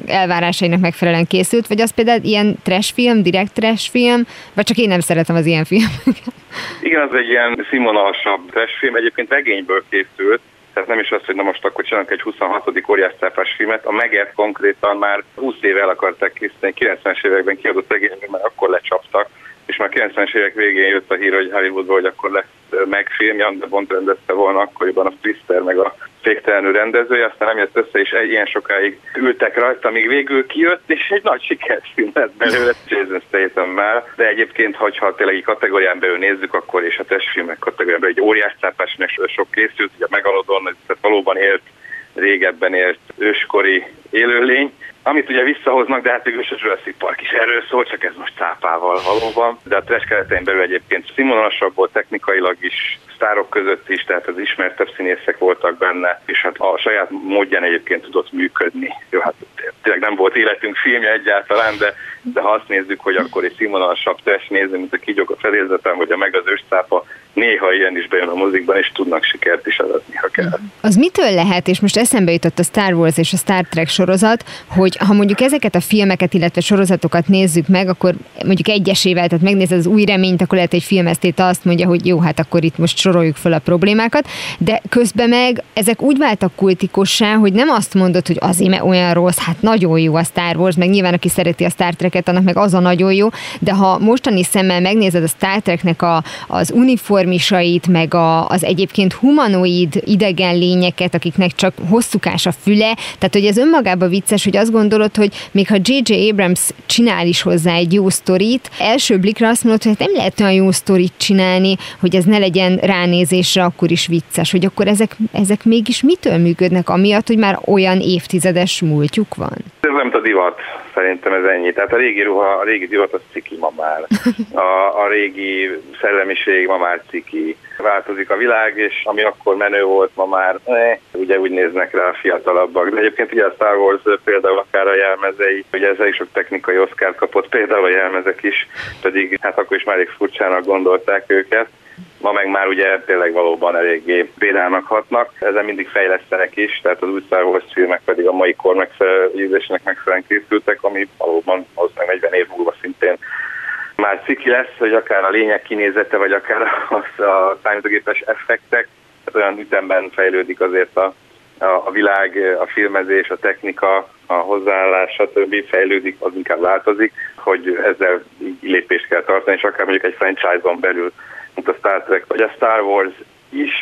Speaker 3: elvárásainak megfelelően készült, vagy az például ilyen trash film, direkt trash film, vagy csak én nem szeretem az ilyen filmeket.
Speaker 6: Igen, az egy ilyen színvonalasabb trash film, egyébként regényből készült, tehát nem is az, hogy na most akkor csinálunk egy 26. óriásztápás filmet, a Meget konkrétan már 20 éve el akarták készíteni, 90-es években kiadott regényben már akkor lecsaptak, és már 90-es évek végén jött a hír, hogy Hollywoodból, hogy akkor lesz megfilm, Jan de Bont rendezte volna akkoriban a Twister, meg a féktelenül rendezője, aztán nem jött össze, és ilyen sokáig ültek rajta, amíg végül kijött, és egy nagy sikerfilm lett belőle Jason statham de egyébként, hogyha tényleg egy kategórián belül nézzük, akkor és a testfilmek kategórián belül egy óriás cápásnak sok készült, ugye a Megalodon, tehát valóban élt régebben élt őskori élőlény, amit ugye visszahoznak, de hát végül a Jurassic Park is erről szól, csak ez most cápával valóban. De a trash keretein belül egyébként színvonalasabb volt technikailag is, sztárok között is, tehát az ismertebb színészek voltak benne, és hát a saját módján egyébként tudott működni. Jó, hát tényleg nem volt életünk filmje egyáltalán, de, de ha azt nézzük, hogy akkor egy színvonalasabb test néző, mint a kígyók a fedélzetem, vagy a meg az őscápa, néha ilyen is bejön a mozikban, és tudnak sikert is adni, ha kell.
Speaker 3: Az mitől lehet, és most eszembe jutott a Star Wars és a Star Trek sorozat, hogy ha mondjuk ezeket a filmeket, illetve sorozatokat nézzük meg, akkor mondjuk egyesével, tehát megnézed az új reményt, akkor lehet egy filmesztéta azt mondja, hogy jó, hát akkor itt most soroljuk fel a problémákat, de közben meg ezek úgy váltak kultikussá, hogy nem azt mondod, hogy azért mert olyan rossz, hát nagyon jó a Star Wars, meg nyilván aki szereti a Star Trek-et, annak meg az a nagyon jó, de ha mostani szemmel megnézed a Star Treknek a, az uniformisait, meg a, az egyébként humanoid idegen lényeket, akiknek csak hosszúkás a füle, tehát hogy ez önmagában vicces, hogy azt gondolod, hogy még ha J.J. Abrams csinál is hozzá egy jó sztorit, első blikra azt mondod, hogy hát nem lehet olyan jó sztorit csinálni, hogy ez ne legyen ránézésre akkor is vicces, hogy akkor ezek, ezek mégis mitől működnek, amiatt, hogy már olyan évtizedes múltjuk van?
Speaker 6: Ez nem a divat, szerintem ez ennyi. Tehát a régi ruha, a régi divat az ciki ma már. A, a régi szellemiség ma már ciki. Változik a világ, és ami akkor menő volt, ma már eh, ugye úgy néznek rá a fiatalabbak. De egyébként ugye a Star Wars például akár a jelmezei, ugye ez is sok technikai oszkárt kapott, például a jelmezek is, pedig hát akkor is már elég furcsának gondolták őket. Ma meg már ugye tényleg valóban eléggé védelmek hatnak, ezen mindig fejlesztenek is, tehát az új Star Wars filmek pedig a mai kor megfelelőzésnek megfelelően készültek, ami valóban meg 40 év múlva szintén már ciki lesz, hogy akár a lények kinézete, vagy akár <laughs> a, a számítógépes effektek, tehát olyan ütemben fejlődik azért a, a, a világ, a filmezés, a technika, a hozzáállás, stb. fejlődik, az inkább változik, hogy ezzel lépést kell tartani, és akár mondjuk egy franchise-on belül mint a Star Trek vagy a Star Wars is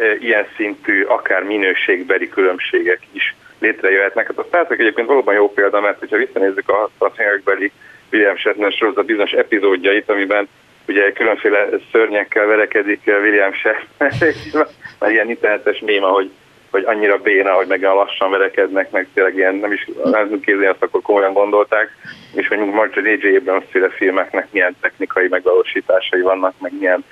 Speaker 6: e, ilyen szintű, akár minőségbeli különbségek is létrejöhetnek. Hát a Star Trek egyébként valóban jó példa, mert hogyha visszanézzük a 60 évekbeli William Shatner sorozat bizonyos epizódjait, amiben ugye különféle szörnyekkel verekedik William Shatner, <laughs> már ilyen internetes méma, hogy hogy annyira béna, hogy meg lassan verekednek, meg tényleg ilyen, nem is nem képzelni, azt akkor komolyan gondolták, és hogy Mark J.J. Abrams féle filmeknek milyen technikai megvalósításai vannak, meg milyen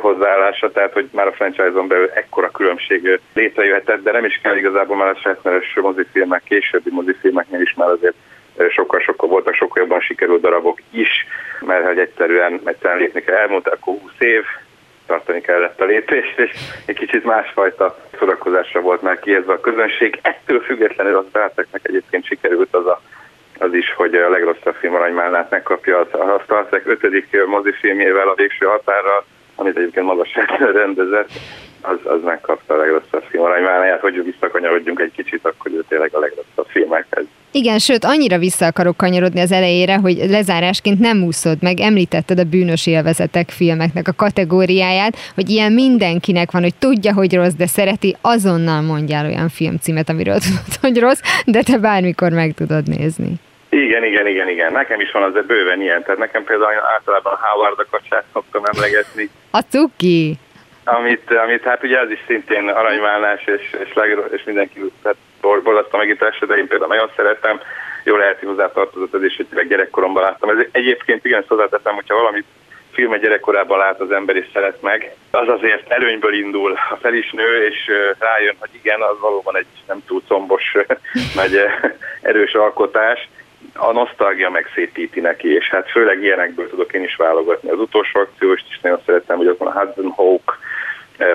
Speaker 6: hozzáállása, tehát hogy már a franchise-on belül ekkora különbség létrejöhetett, de nem is kell igazából már a Shatneres mozifilmek, későbbi mozifilmeknél is már azért sokkal-sokkal voltak sokkal jobban sikerült darabok is, mert hogy egyszerűen, egyszerűen lépni kell. Elmúlt akkor 20 év, tartani kellett a lépést, és egy kicsit másfajta szórakozásra volt már kiezve a közönség. Ettől függetlenül a Star egyébként sikerült az a az is, hogy a legrosszabb film aranymálnát megkapja a Star Trek 5. mozifilmjével a végső határral, amit egyébként maga sem <laughs> rendezett, az, az megkapta a legrosszabb film aranymálnáját, hogy visszakanyarodjunk egy kicsit, akkor ő tényleg a legrosszabb filmekhez.
Speaker 3: Igen, sőt, annyira vissza akarok kanyarodni az elejére, hogy lezárásként nem úszod meg, említetted a bűnös élvezetek filmeknek a kategóriáját, hogy ilyen mindenkinek van, hogy tudja, hogy rossz, de szereti, azonnal mondjál olyan filmcímet, amiről <laughs> tudod, hogy rossz, de te bármikor meg tudod nézni.
Speaker 6: Igen, igen, igen, igen. Nekem is van azért bőven ilyen. Tehát nekem például általában Howard a kacsát szoktam emlegetni.
Speaker 3: A cuki!
Speaker 6: Amit, amit hát ugye az is szintén aranymálás, és, és, leg, és mindenki tehát borzasztó megításra, de én például nagyon szeretem. Jó lehet, hogy hozzátartozott ez is, hogy gyerekkoromban láttam. Ez egyébként igen, hozzáteszem, hogyha valamit filme gyerekkorában lát az ember és szeret meg, az azért előnyből indul. A fel is nő, és rájön, hogy igen, az valóban egy nem túl combos, <laughs> nagy erős alkotás a nosztalgia megszépíti neki, és hát főleg ilyenekből tudok én is válogatni. Az utolsó akcióst is nagyon szeretem, hogy ott van a Hudson Hawk,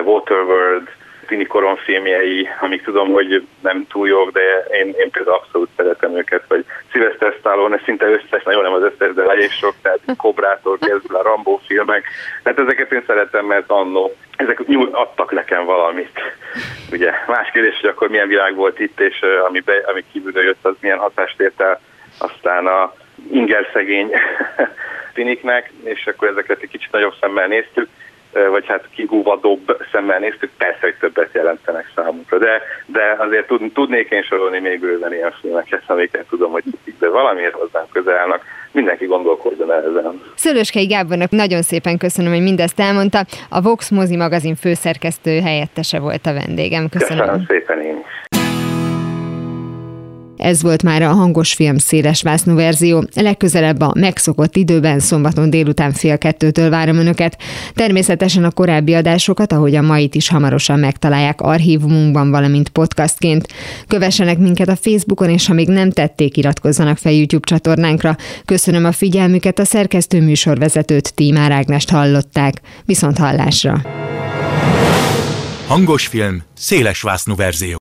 Speaker 6: Waterworld, Tini Koron filmjei, amik tudom, hogy nem túl jók, de én, én például abszolút szeretem őket, vagy Sylvester Stallone, szinte összes, nagyon nem az összes, de elég sok, tehát Kobrától kezdve a Rambo filmek. Tehát ezeket én szeretem, mert annó ezek adtak nekem valamit. Ugye más kérdés, hogy akkor milyen világ volt itt, és eh, ami, be, ami kívülről jött, az milyen hatást ért el aztán a inger szegény <laughs> finiknek, és akkor ezeket egy kicsit nagyobb szemmel néztük, vagy hát kihúvadóbb szemmel néztük, persze, hogy többet jelentenek számunkra. De, de azért tud, tudnék én sorolni még bőven ilyen filmeket, amiket tudom, hogy de valamiért hozzám közel állnak. Mindenki gondolkodjon el ezen.
Speaker 3: Szőlőskei Gábornak nagyon szépen köszönöm, hogy mindezt elmondta. A Vox Mozi magazin főszerkesztő helyettese volt a vendégem. Köszönöm.
Speaker 6: Köszönöm szépen én is.
Speaker 3: Ez volt már a hangos film széles vásznú verzió. Legközelebb a megszokott időben szombaton délután fél kettőtől várom önöket. Természetesen a korábbi adásokat, ahogy a mait is hamarosan megtalálják archívumunkban, valamint podcastként. Kövessenek minket a Facebookon, és ha még nem tették, iratkozzanak fel YouTube csatornánkra. Köszönöm a figyelmüket, a szerkesztő műsorvezetőt Tímár Ágnest hallották. Viszont hallásra!
Speaker 1: Hangos film, széles vásznú verzió.